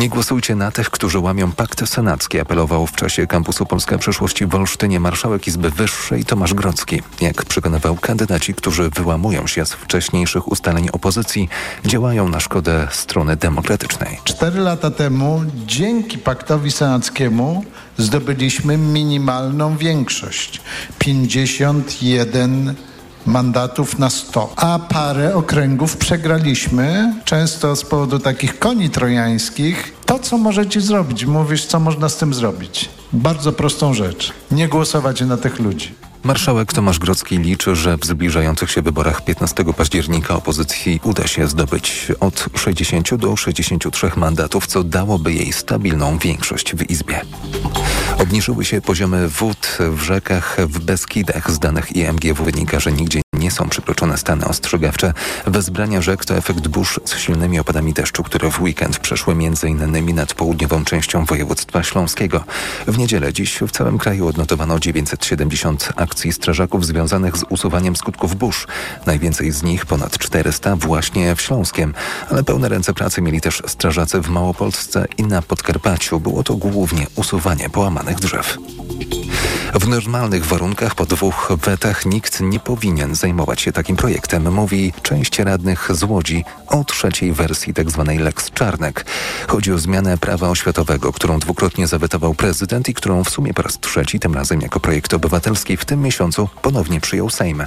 Nie głosujcie na tych, którzy łamią pakt senacki, apelował w czasie kampusu Polska Przyszłości w Olsztynie marszałek Izby Wyższej Tomasz Grocki. Jak przekonywał kandydaci, którzy wyłamują się z wcześniejszych ustaleń opozycji, działają na szkodę strony demokratycznej. Cztery lata temu dzięki paktowi senackiemu zdobyliśmy minimalną większość 51 mandatów na 100, a parę okręgów przegraliśmy, często z powodu takich koni trojańskich. To, co możecie zrobić, mówisz, co można z tym zrobić. Bardzo prostą rzecz. Nie głosować na tych ludzi. Marszałek Tomasz Grocki liczy, że w zbliżających się wyborach 15 października opozycji uda się zdobyć od 60 do 63 mandatów, co dałoby jej stabilną większość w Izbie. Obniżyły się poziomy wód w rzekach w Beskidach. Z danych IMGW wynika, że nigdzie nie są przekroczone stany ostrzegawcze. Wezbrania rzek to efekt burz z silnymi opadami deszczu, które w weekend przeszły m.in. nad południową częścią województwa śląskiego. W niedzielę dziś w całym kraju odnotowano 970 akcji strażaków związanych z usuwaniem skutków burz. Najwięcej z nich, ponad 400, właśnie w Śląskiem. Ale pełne ręce pracy mieli też strażacy w Małopolsce i na Podkarpaciu. Było to głównie usuwanie połamanych drzew. W normalnych warunkach po dwóch wetach nikt nie powinien zajmować się takim projektem, mówi część radnych z Łodzi o trzeciej wersji tzw. Tak Lex Czarnek. Chodzi o zmianę prawa oświatowego, którą dwukrotnie zawetował prezydent i którą w sumie po raz trzeci, tym razem jako projekt obywatelski w tym miesiącu ponownie przyjął Sejm.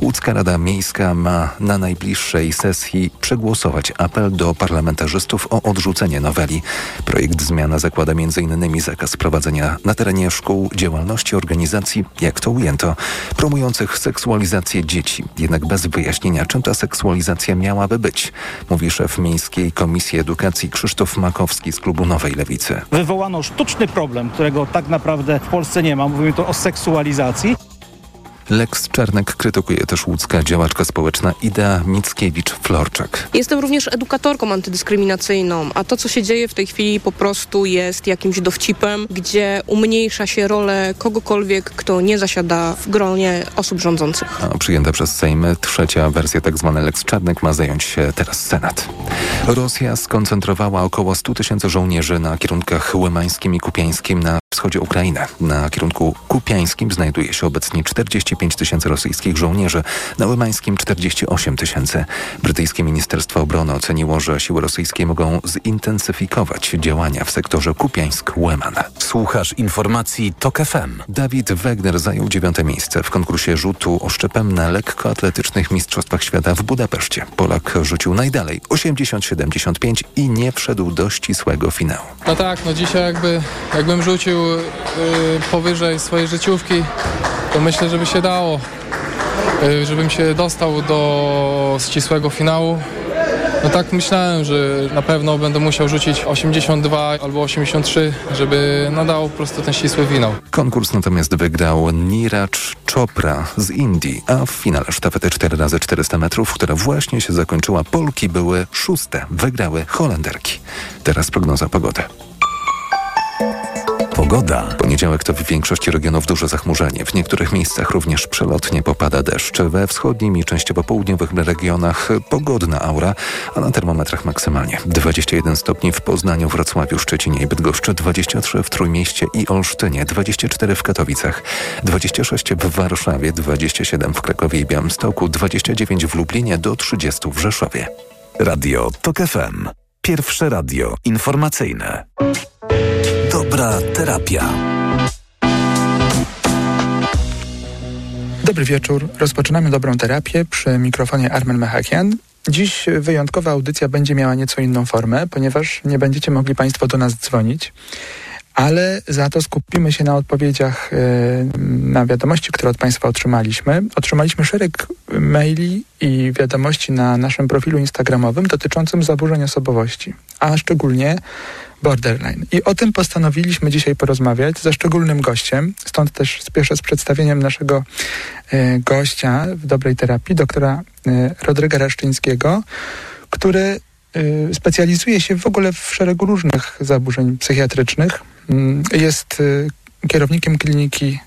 Łódzka Rada Miejska ma na najbliższej sesji przegłosować apel do parlamentarzystów o odrzucenie noweli. Projekt zmiana zakłada m.in. zakaz prowadzenia na terenie szkół działalności organizacji, jak to ujęto, promujących seksualizację dzieci, jednak bez wyjaśnienia, czym ta seksualizacja miałaby być, mówi szef Miejskiej Komisji Edukacji Krzysztof Makowski z klubu Nowej Lewicy. Wywołano sztuczny problem, którego tak naprawdę w Polsce nie ma. Mówimy tu o seksualizacji. Lex Czarnek krytykuje też łódzka działaczka społeczna Ida Mickiewicz-Florczak. Jestem również edukatorką antydyskryminacyjną, a to, co się dzieje w tej chwili po prostu jest jakimś dowcipem, gdzie umniejsza się rolę kogokolwiek, kto nie zasiada w gronie osób rządzących. A przyjęta przez Sejm trzecia wersja tzw. Tak Lex Czarnek ma zająć się teraz Senat. Rosja skoncentrowała około 100 tysięcy żołnierzy na kierunkach łymańskim i kupiańskim na wschodzie Ukrainy. Na kierunku kupiańskim znajduje się obecnie 45 tysięcy rosyjskich żołnierzy, na łymańskim 48 tysięcy. Brytyjskie Ministerstwo Obrony oceniło, że siły rosyjskie mogą zintensyfikować działania w sektorze Kupiańsk-Łeman. Słuchasz informacji TOK FM. Dawid Wegner zajął dziewiąte miejsce w konkursie rzutu oszczepem na lekkoatletycznych Mistrzostwach Świata w Budapeszcie. Polak rzucił najdalej 80-75 i nie wszedł do ścisłego finału. No tak, no dzisiaj jakby, jakbym rzucił yy, powyżej swojej życiówki, to myślę, żeby się dało, yy, żebym się dostał do ścisłego finału. No tak myślałem, że na pewno będę musiał rzucić 82 albo 83, żeby nadał po prostu ten ścisły finał. Konkurs natomiast wygrał Niraj Chopra z Indii, a w finale sztafety 4x400 metrów, która właśnie się zakończyła, Polki były szóste. Wygrały Holenderki. Teraz prognoza pogody. Pogoda. Poniedziałek to w większości regionów duże zachmurzenie. W niektórych miejscach również przelotnie popada deszcz. We wschodnim i częściowo południowych regionach pogodna aura, a na termometrach maksymalnie 21 stopni w Poznaniu, Wrocławiu, Szczecinie i Bydgoszczy, 23 w Trójmieście i Olsztynie, 24 w Katowicach, 26 w Warszawie, 27 w Krakowie i Białymstoku, 29 w Lublinie do 30 w Rzeszowie. Radio TOK FM. Pierwsze radio informacyjne. Dobra terapia. Dobry wieczór. Rozpoczynamy dobrą terapię przy mikrofonie Armen Mechakian. Dziś wyjątkowa audycja będzie miała nieco inną formę, ponieważ nie będziecie mogli Państwo do nas dzwonić, ale za to skupimy się na odpowiedziach e, na wiadomości, które od Państwa otrzymaliśmy. Otrzymaliśmy szereg maili i wiadomości na naszym profilu Instagramowym dotyczącym zaburzeń osobowości, a szczególnie borderline. I o tym postanowiliśmy dzisiaj porozmawiać ze szczególnym gościem. Stąd też spieszę z przedstawieniem naszego e, gościa w dobrej terapii, doktora e, Rodryga Raszczyńskiego, który e, specjalizuje się w ogóle w szeregu różnych zaburzeń psychiatrycznych. Mm, jest kierownikiem kliniki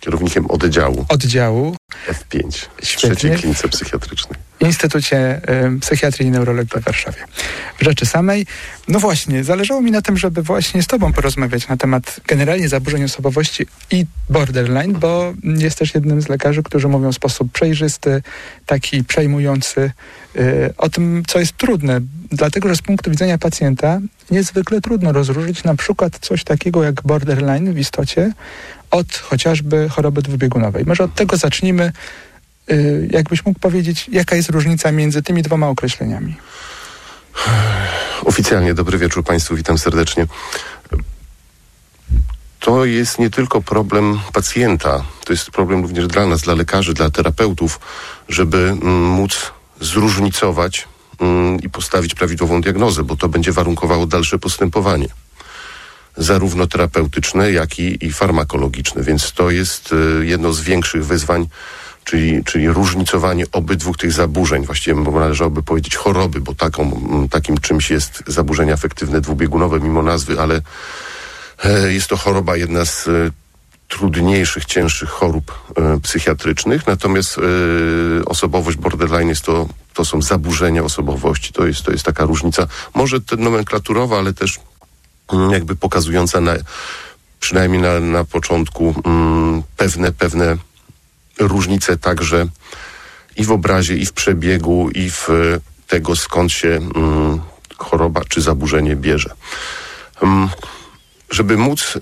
kierownikiem oddziału. Oddziału F5 w Świetnie. trzeciej klinice psychiatrycznej. Instytucie Psychiatrii i Neurologii w Warszawie. W rzeczy samej. No właśnie, zależało mi na tym, żeby właśnie z Tobą porozmawiać na temat generalnie zaburzeń osobowości i borderline, bo jest jednym z lekarzy, którzy mówią w sposób przejrzysty, taki przejmujący y, o tym, co jest trudne. Dlatego, że z punktu widzenia pacjenta niezwykle trudno rozróżnić na przykład coś takiego jak borderline w istocie od chociażby choroby dwubiegunowej. Może od tego zacznijmy. Y, jakbyś mógł powiedzieć, jaka jest różnica między tymi dwoma określeniami? Oficjalnie dobry wieczór Państwu, witam serdecznie. To jest nie tylko problem pacjenta, to jest problem również dla nas, dla lekarzy, dla terapeutów, żeby mm, móc zróżnicować mm, i postawić prawidłową diagnozę, bo to będzie warunkowało dalsze postępowanie. Zarówno terapeutyczne, jak i, i farmakologiczne, więc to jest y, jedno z większych wyzwań, czyli, czyli różnicowanie obydwu tych zaburzeń. Właściwie należałoby powiedzieć choroby, bo taką, takim czymś jest zaburzenie afektywne dwubiegunowe mimo nazwy, ale e, jest to choroba jedna z e, trudniejszych, cięższych chorób e, psychiatrycznych, natomiast osobowość borderline jest to, to są zaburzenia osobowości, to jest, to jest taka różnica, może nomenklaturowa, ale też mm, jakby pokazująca na, przynajmniej na, na początku mm, pewne, pewne różnice także i w obrazie, i w przebiegu, i w e, tego, skąd się mm, choroba czy zaburzenie bierze. Mm, żeby móc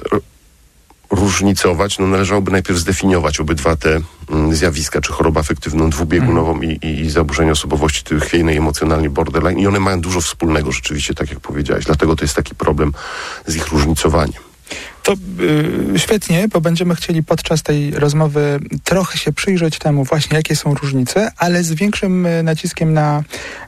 różnicować, no należałoby najpierw zdefiniować obydwa te mm, zjawiska, czy chorobę afektywną dwubiegunową i, i, i zaburzenie osobowości chwiejnej, emocjonalnie borderline i one mają dużo wspólnego rzeczywiście, tak jak powiedziałeś. Dlatego to jest taki problem z ich różnicowaniem. To y, świetnie, bo będziemy chcieli podczas tej rozmowy trochę się przyjrzeć temu właśnie, jakie są różnice, ale z większym y, naciskiem na,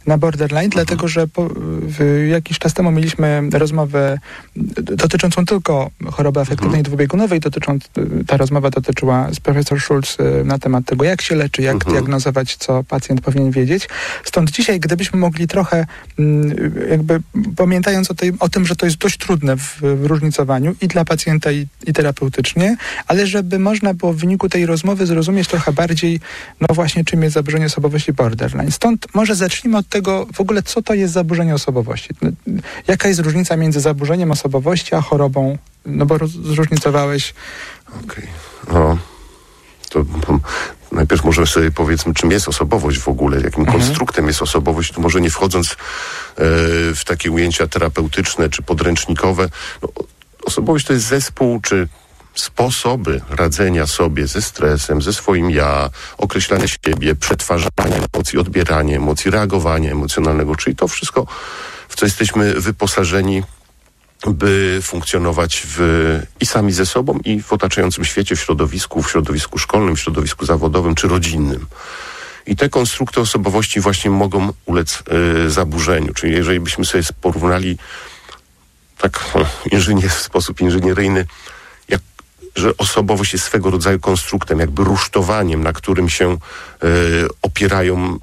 na borderline, dlatego że po, w, jakiś czas temu mieliśmy rozmowę y, dotyczącą tylko choroby afektywnej dwubiegunowej, dotycząc, y, ta rozmowa dotyczyła z profesor Schulz na temat tego, jak się leczy, jak diagnozować, co pacjent powinien wiedzieć. Stąd dzisiaj, gdybyśmy mogli trochę mm, jakby pamiętając o, tej, o tym, że to jest dość trudne w, w różnicowaniu i dla pacjenta, i, i terapeutycznie, ale żeby można było w wyniku tej rozmowy zrozumieć trochę bardziej, no właśnie, czym jest zaburzenie osobowości borderline. Stąd może zacznijmy od tego w ogóle, co to jest zaburzenie osobowości. No, Jaka jest różnica między zaburzeniem osobowości a chorobą? No bo zróżnicowałeś Okej. No, to najpierw może sobie powiedzmy, czym jest osobowość w ogóle, jakim konstruktem jest osobowość, tu może nie wchodząc e, w takie ujęcia terapeutyczne czy podręcznikowe. No, osobowość to jest zespół czy sposoby radzenia sobie ze stresem, ze swoim ja, określanie siebie, przetwarzanie emocji, odbieranie emocji, reagowanie emocjonalnego, czyli to wszystko, w co jesteśmy wyposażeni by funkcjonować w, i sami ze sobą, i w otaczającym świecie, w środowisku, w środowisku szkolnym, w środowisku zawodowym czy rodzinnym. I te konstrukty osobowości właśnie mogą ulec y, zaburzeniu. Czyli jeżeli byśmy sobie porównali tak o, inżynier, w sposób inżynieryjny, jak, że osobowość jest swego rodzaju konstruktem, jakby rusztowaniem, na którym się y, opierają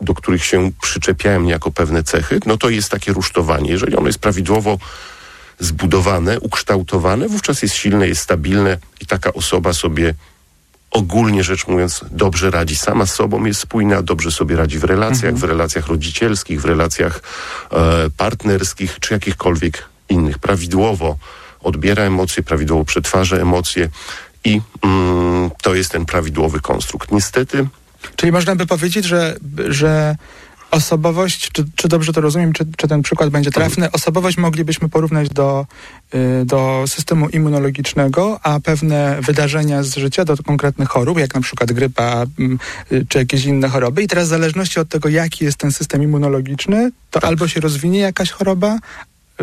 do których się przyczepiają jako pewne cechy, no to jest takie rusztowanie. Jeżeli ono jest prawidłowo zbudowane, ukształtowane, wówczas jest silne, jest stabilne i taka osoba sobie ogólnie rzecz mówiąc dobrze radzi sama z sobą, jest spójna, dobrze sobie radzi w relacjach, w relacjach rodzicielskich, w relacjach e, partnerskich czy jakichkolwiek innych. Prawidłowo odbiera emocje, prawidłowo przetwarza emocje i mm, to jest ten prawidłowy konstrukt. Niestety Czyli można by powiedzieć, że, że osobowość, czy, czy dobrze to rozumiem, czy, czy ten przykład będzie trafny, osobowość moglibyśmy porównać do, y, do systemu immunologicznego, a pewne wydarzenia z życia do konkretnych chorób, jak na przykład grypa mm, y, czy jakieś inne choroby. I teraz w zależności od tego, jaki jest ten system immunologiczny, to albo się rozwinie jakaś choroba,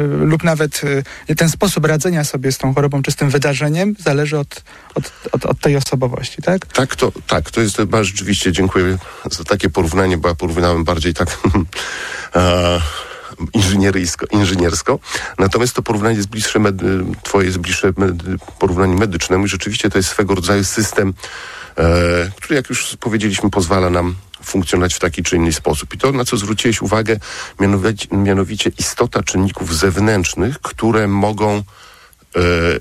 lub nawet y, ten sposób radzenia sobie z tą chorobą czy z tym wydarzeniem zależy od, od, od, od tej osobowości, tak? Tak, to, tak, to jest chyba rzeczywiście, dziękuję za takie porównanie, bo ja porównałem bardziej tak e, inżynieryjsko, inżyniersko. Natomiast to porównanie jest bliższe, medy, twoje jest bliższe medy, porównaniu medycznemu i rzeczywiście to jest swego rodzaju system, który jak już powiedzieliśmy pozwala nam funkcjonować w taki czy inny sposób. I to, na co zwróciłeś uwagę, mianowicie, mianowicie istota czynników zewnętrznych, które mogą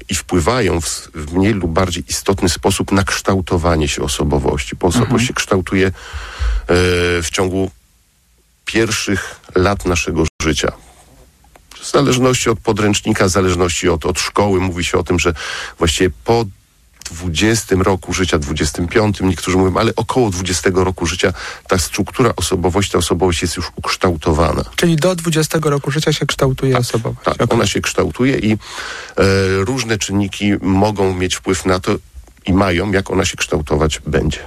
i wpływają w, mniej lub bardziej istotny sposób na kształtowanie się osobowości. Bo osobowość się kształtuje e, w ciągu pierwszych lat naszego życia. W zależności od podręcznika, w zależności od, od szkoły, mówi się o tym, że właściwie po 20 roku życia, 25, niektórzy mówią, ale około 20 roku życia ta struktura osobowości, ta osobowość jest już ukształtowana. Czyli do 20 roku życia się kształtuje osobowość. Tak, Okej. ona się kształtuje i e, różne czynniki mogą mieć wpływ na to i mają, jak ona się kształtować będzie.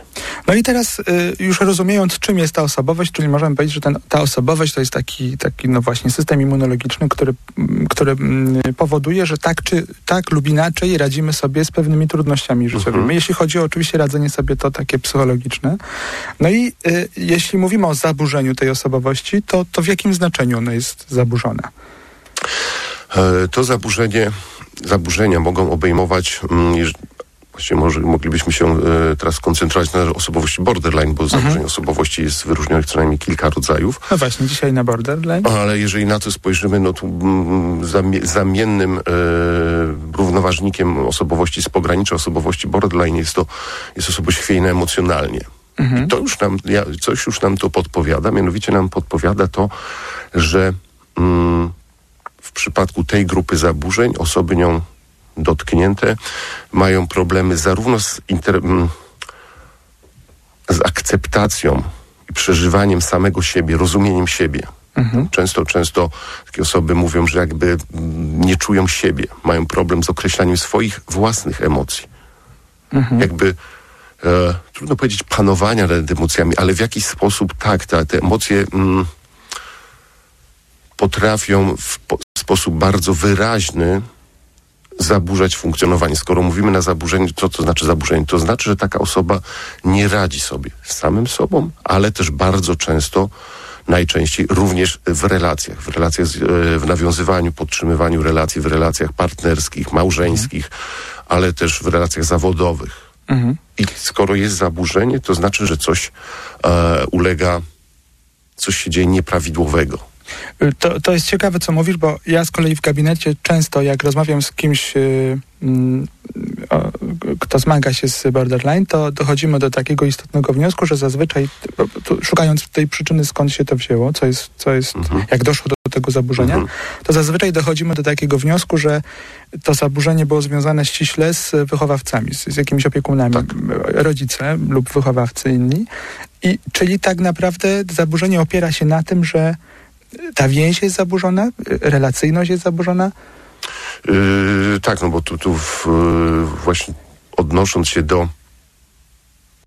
No i teraz y, już rozumiejąc, czym jest ta osobowość, czyli możemy powiedzieć, że ten, ta osobowość to jest taki, taki no właśnie system immunologiczny, który, mm, który mm, powoduje, że tak czy tak lub inaczej radzimy sobie z pewnymi trudnościami życiowymi. Jeśli chodzi o oczywiście radzenie sobie to takie psychologiczne. No i y, jeśli mówimy o zaburzeniu tej osobowości, to, to w jakim znaczeniu ono jest zaburzone? E, To zaburzenie, zaburzenia mogą obejmować, mm, właściwie może moglibyśmy się e, teraz skoncentrować na osobowości borderline, bo zaburzeń osobowości jest wyróżnionych co najmniej kilka rodzajów. No właśnie, dzisiaj na borderline. Ale jeżeli na to spojrzymy, no to mm, zamie- zamiennym e, równoważnikiem osobowości z pogranicza osobowości borderline jest to jest osobowość chwiejna emocjonalnie. I to już nam, ja, coś już nam to podpowiada, mianowicie nam podpowiada to, że mm, w przypadku tej grupy zaburzeń osoby nią dotknięte mają problemy zarówno z, inter, z akceptacją i przeżywaniem samego siebie, rozumieniem siebie. Często, często takie osoby mówią, że jakby nie czują siebie, mają problem z określaniem swoich własnych emocji. Jakby e, trudno powiedzieć panowania nad emocjami, ale w jakiś sposób tak, ta, te emocje mm, potrafią w po, sposób bardzo wyraźny zaburzać funkcjonowanie. Skoro mówimy na zaburzenie, co to znaczy zaburzenie? To znaczy, że taka osoba nie radzi sobie z samym sobą, ale też bardzo często, najczęściej również w relacjach, w relacjach, z, e, w nawiązywaniu, podtrzymywaniu relacji, w relacjach partnerskich, małżeńskich, ale też w relacjach zawodowych. I skoro jest zaburzenie, to znaczy, że coś e, ulega, coś się dzieje nieprawidłowego. To, to jest ciekawe, co mówisz, bo ja z kolei w gabinecie często, jak rozmawiam z kimś, y, mm, kto zmaga się z borderline, to dochodzimy do takiego istotnego wniosku, że zazwyczaj, szukając tej przyczyny, skąd się to wzięło, co jest, co jest jak doszło do tego zaburzenia, to zazwyczaj dochodzimy do takiego wniosku, że to zaburzenie było związane ściśle z wychowawcami, z, z jakimiś opiekunami, rodzice lub wychowawcy inni. I, czyli tak naprawdę zaburzenie opiera się na tym, że ta więź jest zaburzona, relacyjność jest zaburzona. Yy, tak, no bo tu, tu w, yy, właśnie odnosząc się do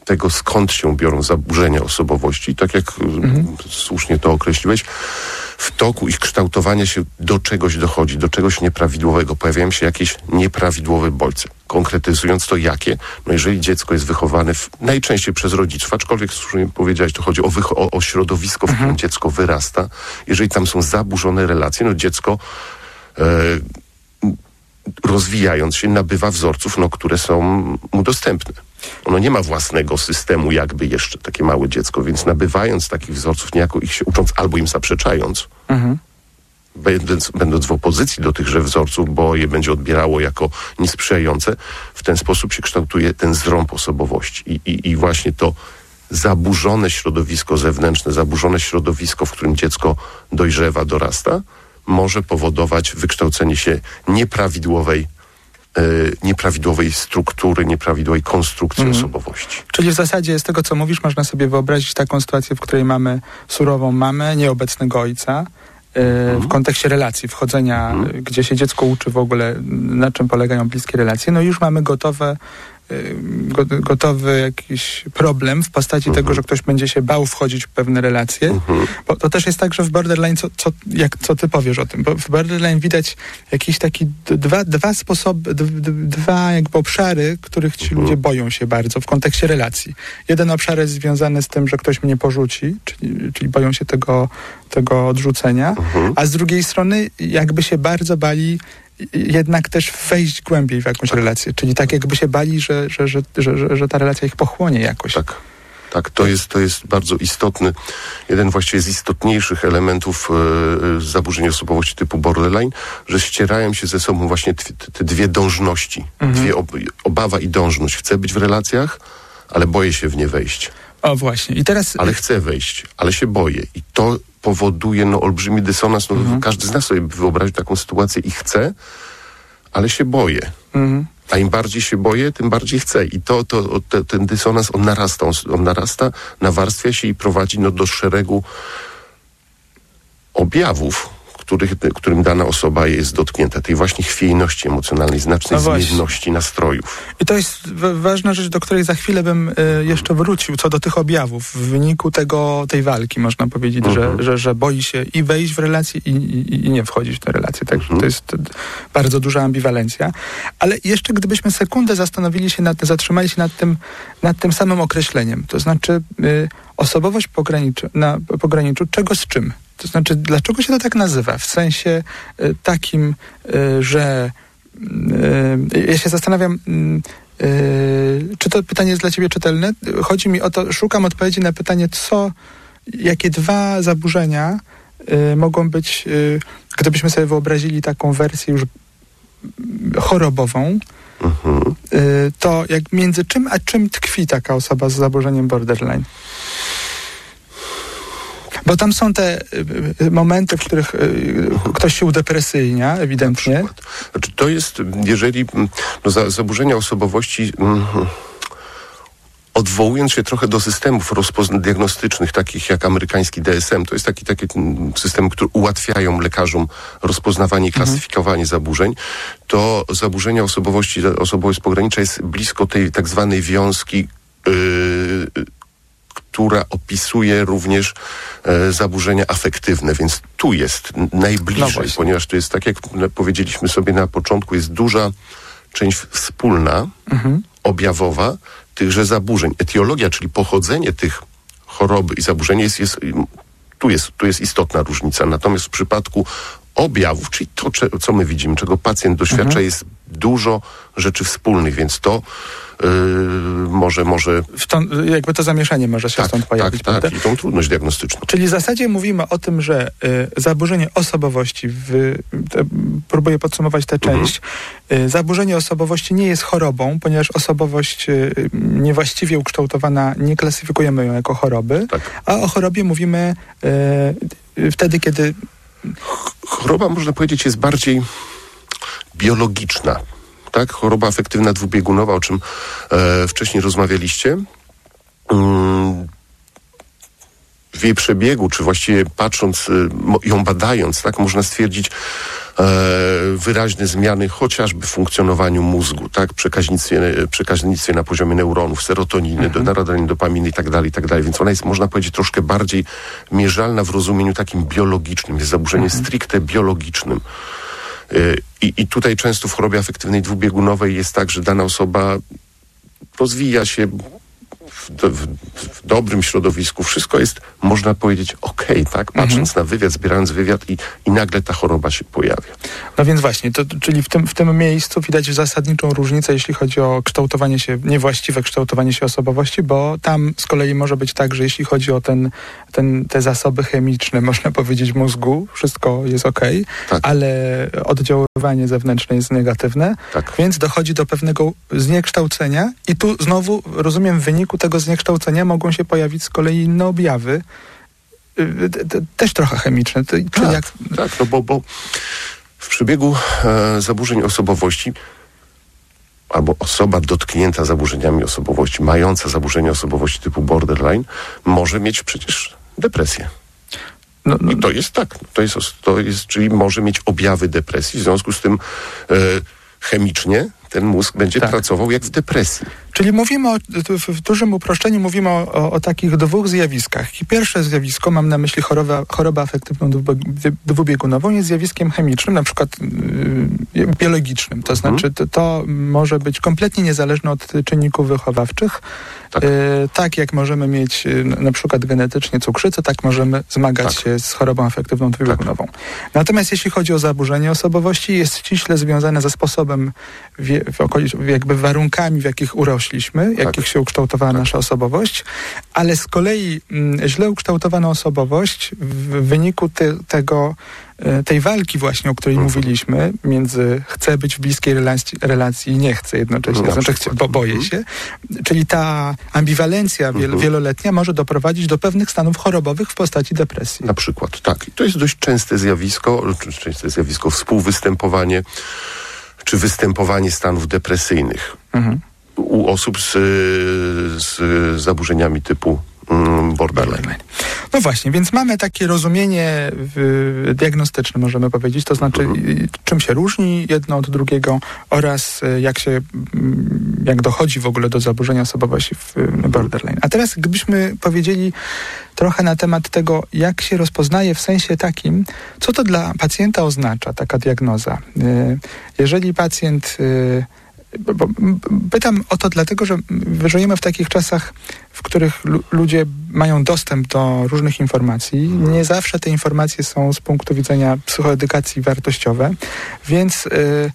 tego, skąd się biorą zaburzenia osobowości, tak jak yy, słusznie to określiłeś, w toku ich kształtowania się do czegoś dochodzi, do czegoś nieprawidłowego. Pojawiają się jakieś nieprawidłowe bodźce. Konkretyzując to jakie? No jeżeli dziecko jest wychowane w, najczęściej przez rodziców, aczkolwiek słusznie powiedziałeś, to chodzi o, o, o środowisko, w którym dziecko wyrasta. Jeżeli tam są zaburzone relacje, no dziecko e, rozwijając się, nabywa wzorców, no, które są mu dostępne. Ono nie ma własnego systemu, jakby jeszcze takie małe dziecko, więc nabywając takich wzorców, niejako ich się ucząc albo im zaprzeczając, będąc, będąc w opozycji do tychże wzorców, bo je będzie odbierało jako niesprzyjające, w ten sposób się kształtuje ten zrąb osobowości. I, i, i właśnie to zaburzone środowisko zewnętrzne, zaburzone środowisko, w którym dziecko dojrzewa, dorasta, może powodować wykształcenie się nieprawidłowej, nieprawidłowej struktury, nieprawidłowej konstrukcji osobowości. Czyli w zasadzie z tego, co mówisz, można sobie wyobrazić taką sytuację, w której mamy surową mamę, nieobecnego ojca, y, w kontekście relacji, wchodzenia, y, gdzie się dziecko uczy w ogóle, na czym polegają bliskie relacje. No już mamy gotowe go, gotowy jakiś problem w postaci tego, że ktoś będzie się bał wchodzić w pewne relacje. Bo to też jest tak, że w borderline, co, co, jak, co ty powiesz o tym? Bo w borderline widać jakieś takie dwa, dwa sposoby, dwa jakby obszary, których ci ludzie boją się bardzo w kontekście relacji. Jeden obszar jest związany z tym, że ktoś mnie porzuci, czyli, czyli boją się tego, tego odrzucenia, a z drugiej strony jakby się bardzo bali jednak też wejść głębiej w jakąś relację. Czyli tak jakby się bali, że, że, że, że, że, ta relacja ich pochłonie jakoś. Tak. Tak, to jest, to jest bardzo istotny, jeden właściwie z istotniejszych elementów e, zaburzeń osobowości typu borderline, że ścierają się ze sobą właśnie te dwie dążności. Dwie ob- obawa i dążność. Chcę być w relacjach, ale boję się w nie wejść. O właśnie. I teraz Ale chcę wejść, ale się boję. I to powoduje no, olbrzymi dysonans. No, Każdy z nas sobie wyobraził taką sytuację i chce, ale się boję. Mhm. A im bardziej się boję, tym bardziej chcę. I to, to, o, te, ten dysonans, on narasta, on, on narasta, nawarstwia się i prowadzi no, do szeregu objawów, których, którym dana osoba jest dotknięta. Tej właśnie chwiejności emocjonalnej, znacznej No zmienności nastrojów. I to jest ważna rzecz, do której za chwilę bym y, jeszcze wrócił, co do tych objawów. W wyniku tego, tej walki można powiedzieć, Mhm. że, że, że boi się i wejść w relacje i, i, i nie wchodzić w te relacje. Także Mhm. to jest bardzo duża ambiwalencja. Ale jeszcze gdybyśmy sekundę zastanowili się nad, zatrzymali się nad tym, nad tym samym określeniem, to znaczy y, osobowość pograniczu, na pograniczu czego z czym? To znaczy, dlaczego się to tak nazywa? W sensie y, takim, y, że y, ja się zastanawiam, czy to pytanie jest dla ciebie czytelne? Chodzi mi o to, szukam odpowiedzi na pytanie, co, jakie dwa zaburzenia mogą być, gdybyśmy sobie wyobrazili taką wersję już chorobową, Y, to jak między czym a czym tkwi taka osoba z zaburzeniem borderline? Bo tam są te y, y, momenty, w których ktoś się udepresyjnia, ewidentnie. Znaczy, to jest, jeżeli mm, no, za, zaburzenia osobowości. Mm, Odwołując się trochę do systemów diagnostycznych, takich jak amerykański DSM, to jest taki, takie mm, systemy, które ułatwiają lekarzom rozpoznawanie i klasyfikowanie zaburzeń, to zaburzenia osobowości, osobowość pogranicza jest blisko tej tak zwanej wiązki, yy, która opisuje również e, zaburzenia afektywne, więc tu jest No najbliżej, właśnie. ponieważ to jest tak, jak powiedzieliśmy sobie na początku, jest duża część wspólna, Mhm. objawowa tychże zaburzeń. Etiologia, czyli pochodzenie tych choroby i zaburzeń jest, jest, tu, jest, tu jest istotna różnica. Natomiast w przypadku objawów, czyli to, co my widzimy, czego pacjent doświadcza, Mhm. jest dużo rzeczy wspólnych, więc to yy, może, może jakby to zamieszanie może się tak, stąd tak, pojawić, tak, prawda? i tą trudność diagnostyczną. Czyli w zasadzie mówimy o tym, że y, zaburzenie osobowości, w, próbuję podsumować tę Mhm. część, y, zaburzenie osobowości nie jest chorobą, ponieważ osobowość y, niewłaściwie ukształtowana nie klasyfikujemy ją jako choroby, Tak. a o chorobie mówimy y, wtedy, kiedy Choroba, można powiedzieć, jest bardziej biologiczna. Tak? Choroba afektywna dwubiegunowa, o czym e, wcześniej rozmawialiście. Mm, w jej przebiegu, czy właściwie patrząc, mo- ją badając, tak, można stwierdzić e, wyraźne zmiany chociażby w funkcjonowaniu mózgu, tak, przekaźnictwie, przekaźnictwie na poziomie neuronów, serotoniny, narodzenia dopaminy i tak dalej, i tak dalej. Więc ona jest, można powiedzieć, troszkę bardziej mierzalna w rozumieniu takim biologicznym. Jest zaburzenie stricte biologicznym. Y, I, I tutaj często w chorobie afektywnej dwubiegunowej jest tak, że dana osoba rozwija się w, w, w dobrym środowisku. Wszystko jest, można powiedzieć, okej, tak? Patrząc na wywiad, zbierając wywiad i, i nagle ta choroba się pojawia. No więc właśnie, to, czyli w tym, w tym miejscu widać zasadniczą różnicę, jeśli chodzi o kształtowanie się, niewłaściwe kształtowanie się osobowości, bo tam z kolei może być tak, że jeśli chodzi o ten, ten, te zasoby chemiczne, można powiedzieć, mózgu, wszystko jest ok, Tak. ale oddziaływanie zewnętrzne jest negatywne, Tak. więc dochodzi do pewnego zniekształcenia i tu znowu, rozumiem, w wyniku tego zniekształcenia mogą się pojawić z kolei inne objawy, y, t- też trochę chemiczne. To, Tak, jak, tak no bo, bo w przebiegu e, zaburzeń osobowości albo osoba dotknięta zaburzeniami osobowości, mająca zaburzenia osobowości typu borderline, może mieć przecież depresję. no, no, I to jest tak, to jest, to jest, czyli może mieć objawy depresji, w związku z tym e, chemicznie ten mózg będzie Tak. pracował jak w depresji. Czyli mówimy o, w w dużym uproszczeniu mówimy o, o, o takich dwóch zjawiskach. I pierwsze zjawisko, mam na myśli chorobę, chorobę afektywną dwubie- dwubiegunową, jest zjawiskiem chemicznym, na przykład yy, biologicznym. To Mhm. znaczy to, to może być kompletnie niezależne od czynników wychowawczych. Tak. Yy, tak jak możemy mieć yy, na przykład genetycznie cukrzycę, tak możemy zmagać Tak. się z chorobą afektywną dwubiegunową. Natomiast jeśli chodzi o zaburzenie osobowości, jest ściśle związane ze sposobem, w okolic, jakby warunkami, w jakich urośliśmy dorośliśmy, jakich się ukształtowała nasza osobowość, ale z kolei mm, źle ukształtowana osobowość w wyniku te, tego, e, tej walki właśnie, o której mówiliśmy, między chcę być w bliskiej relacji, relacji i nie chcę jednocześnie, Na znaczy chcę, bo boję się, czyli ta ambiwalencja wiel, wieloletnia może doprowadzić do pewnych stanów chorobowych w postaci depresji. Na przykład, tak. I to jest dość częste zjawisko, częste zjawisko, współwystępowanie czy występowanie stanów depresyjnych u osób z, z zaburzeniami typu mm, borderline. No właśnie, więc mamy takie rozumienie y, diagnostyczne, możemy powiedzieć, to znaczy y, czym się różni jedno od drugiego oraz y, jak się, mm, jak dochodzi w ogóle do zaburzenia osobowości w y, borderline. A teraz gdybyśmy powiedzieli trochę na temat tego, jak się rozpoznaje w sensie takim, co to dla pacjenta oznacza taka diagnoza. Y, Jeżeli pacjent pytam o to dlatego, że żyjemy w takich czasach, w których lu- ludzie mają dostęp do różnych informacji. Nie zawsze te informacje są z punktu widzenia psychoedukacji wartościowe, więc y,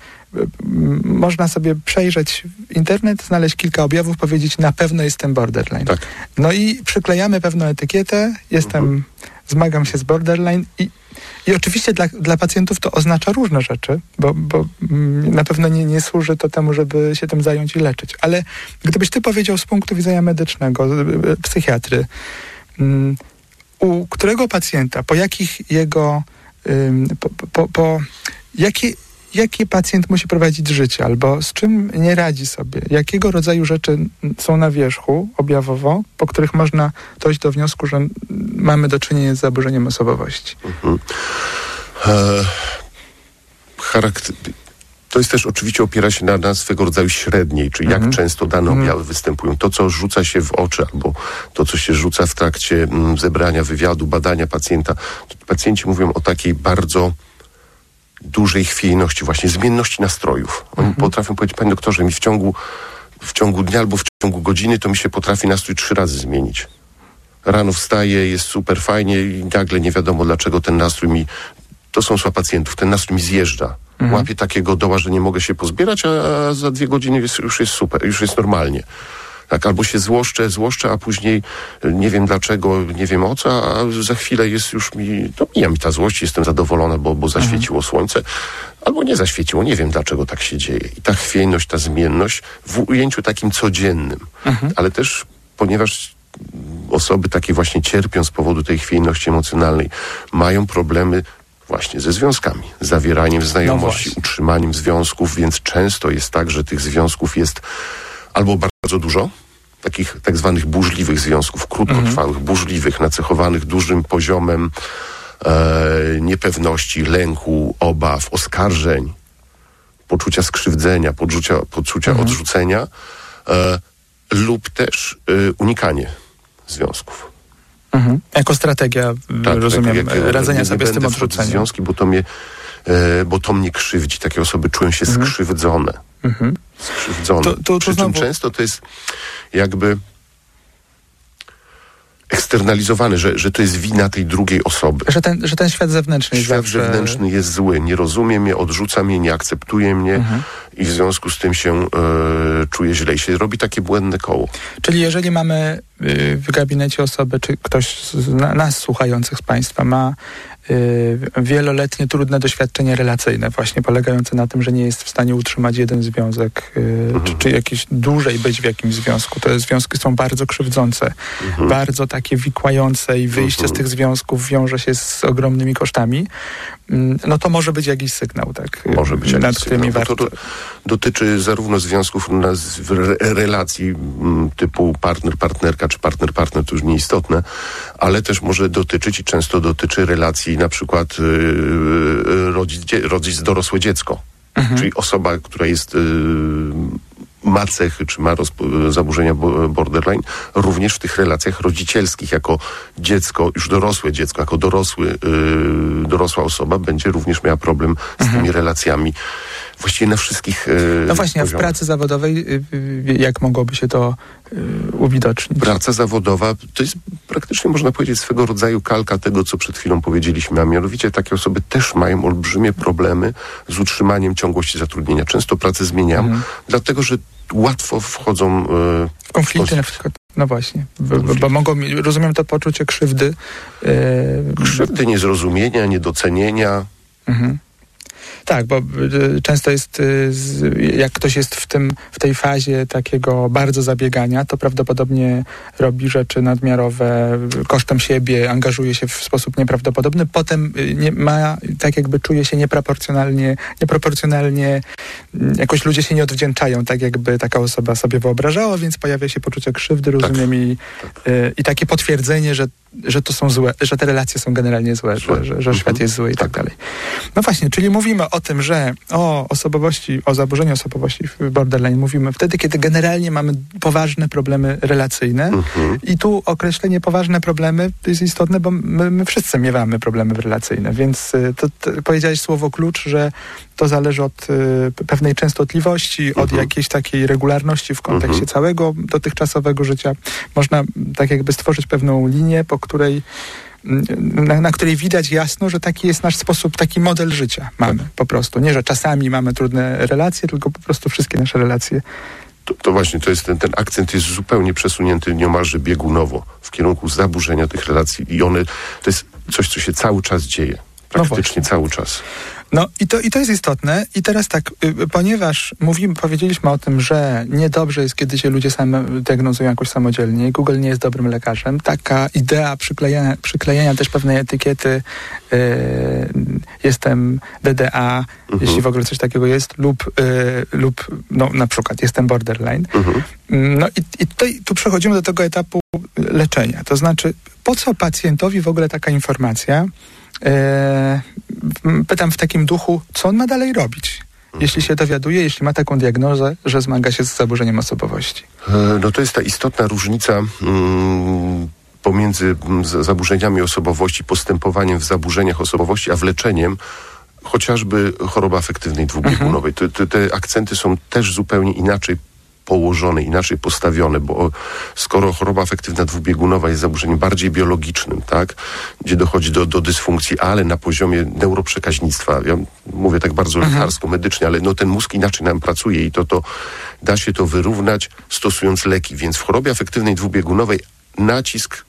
można sobie przejrzeć internet, znaleźć kilka objawów, powiedzieć na pewno jestem borderline. Tak. No i przyklejamy pewną etykietę, jestem, zmagam się z borderline i, i oczywiście dla, dla pacjentów to oznacza różne rzeczy, bo, bo mm, na pewno nie, nie służy to temu, żeby się tym zająć i leczyć. Ale gdybyś ty powiedział z punktu widzenia medycznego, y, psychiatry, mm, u którego pacjenta, po jakich jego, po, po, po jakie, jakie pacjent musi prowadzić życie, albo z czym nie radzi sobie, jakiego rodzaju rzeczy są na wierzchu objawowo, po których można dojść do wniosku, że mamy do czynienia z zaburzeniem osobowości. E, charakter... To jest też oczywiście opiera się na, na swego rodzaju średniej, czyli jak często dane objawy występują. To, co rzuca się w oczy, albo to, co się rzuca w trakcie mm, zebrania, wywiadu, badania pacjenta. Pacjenci mówią o takiej bardzo dużej chwiejności, właśnie zmienności nastrojów. Oni potrafią powiedzieć, panie doktorze, mi w ciągu, w ciągu dnia albo w ciągu godziny to mi się potrafi nastrój trzy razy zmienić. Rano wstaję, jest super fajnie i nagle nie wiadomo dlaczego ten nastrój mi, to są słowa pacjentów, ten nastrój mi zjeżdża. Łapię takiego doła, że nie mogę się pozbierać, a, a za dwie godziny jest, już jest super, już jest normalnie. Tak, albo się złoszczę, złoszczę, a później y, nie wiem dlaczego, nie wiem o co, a za chwilę jest już mi, to mija mi ta złość, jestem zadowolona, bo, bo zaświeciło słońce, albo nie zaświeciło, nie wiem dlaczego tak się dzieje. I ta chwiejność, ta zmienność w ujęciu takim codziennym, ale też ponieważ osoby takie właśnie cierpią z powodu tej chwiejności emocjonalnej, mają problemy właśnie ze związkami, zawieraniem znajomości, właśnie. utrzymaniem związków, więc często jest tak, że tych związków jest albo bardzo dużo, takich tak zwanych burzliwych związków, krótkotrwałych, burzliwych, nacechowanych dużym poziomem e, niepewności, lęku, obaw, oskarżeń, poczucia skrzywdzenia, poczucia, poczucia odrzucenia e, lub też e, unikanie związków. Mhm. Jako strategia, Tak, rozumiem, tak, jak, radzenia nie sobie z tym odrzuceniem. związki, bo to mnie, e, bo to mnie krzywdzi. Takie osoby czują się skrzywdzone. Skrzywdzone. To- to- to Przy czym znowu- często to jest jakby eksternalizowane, że, że to jest wina tej drugiej osoby. Że ten, że ten świat zewnętrzny jest Świat zawsze... zewnętrzny jest zły, nie rozumie mnie, odrzuca mnie, nie akceptuje mnie Mhm. i w związku z tym się e, czuje źle i się robi takie błędne koło. Czyli jeżeli mamy y, w gabinecie osobę, czy ktoś z na, nas słuchających z Państwa ma y, wieloletnie trudne doświadczenie relacyjne, właśnie polegające na tym, że nie jest w stanie utrzymać jeden związek, y, czy, czy jakiś dłużej być w jakimś związku. Te związki są bardzo krzywdzące, bardzo takie wikłające i wyjście z tych związków wiąże się z ogromnymi kosztami. No to może być jakiś sygnał, tak? y, Może być jakiś sygnał, warto. bo to, to dotyczy zarówno związków relacji mm, typu partner, partnerka czy partner, partner, to już nieistotne, ale też może dotyczyć i często dotyczy relacji na przykład yy, rodzic, dzie- rodzic dorosłe dziecko. Czyli osoba, która jest yy, ma cechy, czy ma zaburzenia bo- borderline, również w tych relacjach rodzicielskich, jako dziecko, już dorosłe dziecko, jako dorosły, yy, dorosła osoba będzie również miała problem z tymi relacjami. Właściwie na wszystkich yy, No właśnie, a w poziomach. pracy zawodowej y, y, jak mogłoby się to y, uwidocznić? Praca zawodowa to jest praktycznie, można powiedzieć, swego rodzaju kalka tego, co przed chwilą powiedzieliśmy, a mianowicie takie osoby też mają olbrzymie problemy z utrzymaniem ciągłości zatrudnienia. Często pracę zmieniam, dlatego że łatwo wchodzą... e, W konflikty na przykład. No właśnie, bo, bo, mogą, mi- rozumiem to poczucie krzywdy. e, krzywdy, niezrozumienia, niedocenienia. Mhm. Tak, bo y, często jest, y, jak ktoś jest w, tym, w tej fazie takiego bardzo zabiegania, to prawdopodobnie robi rzeczy nadmiarowe kosztem siebie, angażuje się w sposób nieprawdopodobny, potem y, nie ma, tak jakby czuje się nieproporcjonalnie, nieproporcjonalnie, mm, jakoś ludzie się nie odwdzięczają, tak jakby taka osoba sobie wyobrażała, więc pojawia się poczucie krzywdy, rozumiem, i, y, i takie potwierdzenie, że, że to są złe, że te relacje są generalnie złe, że, że, że Mhm. świat jest zły i tak dalej. No właśnie, czyli mówimy o tym, że o osobowości, o zaburzeniu osobowości w borderline mówimy wtedy, kiedy generalnie mamy poważne problemy relacyjne. Mhm. I tu określenie poważne problemy jest istotne, bo my, my wszyscy miewamy problemy relacyjne, więc y, to, to powiedziałeś słowo klucz, że to zależy od y, pewnej częstotliwości, od Mhm. jakiejś takiej regularności w kontekście Mhm. całego dotychczasowego życia. Można tak jakby stworzyć pewną linię, po której mm, na, na której widać jasno, że taki jest nasz sposób, taki model życia mamy po prostu. Nie, że czasami mamy trudne relacje, tylko po prostu wszystkie nasze relacje. To, to właśnie, to jest ten, ten akcent jest zupełnie przesunięty niemalże biegunowo w kierunku zaburzenia tych relacji i one, to jest coś, co się cały czas dzieje. Praktycznie cały czas. No i to, i to jest istotne. I teraz tak, y, ponieważ mówimy, powiedzieliśmy o tym, że niedobrze jest, kiedy się ludzie same diagnozują jakoś samodzielnie. Google nie jest dobrym lekarzem. Taka idea przyklejania, przyklejania też pewnej etykiety y, jestem DDA, jeśli w ogóle coś takiego jest, lub, y, lub no, na przykład jestem borderline. Mhm. No i, i tutaj tu przechodzimy do tego etapu leczenia. To znaczy, po co pacjentowi w ogóle taka informacja? E, pytam w takim duchu, co on ma dalej robić? Jeśli się dowiaduje, jeśli ma taką diagnozę, że zmaga się z zaburzeniem osobowości. E, No to jest ta istotna różnica mm, pomiędzy mm, zaburzeniami osobowości, postępowaniem w zaburzeniach osobowości, a wleczeniem chociażby choroby afektywnej dwubiegunowej. Te, te, te akcenty są też zupełnie inaczej położone, inaczej postawione, bo skoro choroba afektywna dwubiegunowa jest zaburzeniem bardziej biologicznym, tak, gdzie dochodzi do, do dysfunkcji, ale na poziomie neuroprzekaźnictwa, ja mówię tak bardzo lekarsko, medycznie, ale no ten mózg inaczej nam pracuje i to, to da się to wyrównać stosując leki, więc w chorobie afektywnej dwubiegunowej nacisk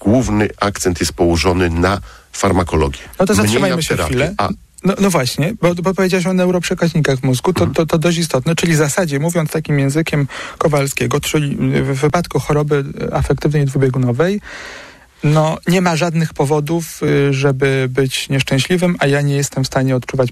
główny akcent jest położony na farmakologię. No to zatrzymajmy się terapię. chwilę. A, No, no właśnie, bo, bo powiedziałeś o neuroprzekaźnikach mózgu, to, to, to dość istotne, czyli w zasadzie mówiąc takim językiem Kowalskiego, czyli w wypadku choroby afektywnej dwubiegunowej, no nie ma żadnych powodów, y, żeby być nieszczęśliwym, a ja nie jestem w stanie odczuwać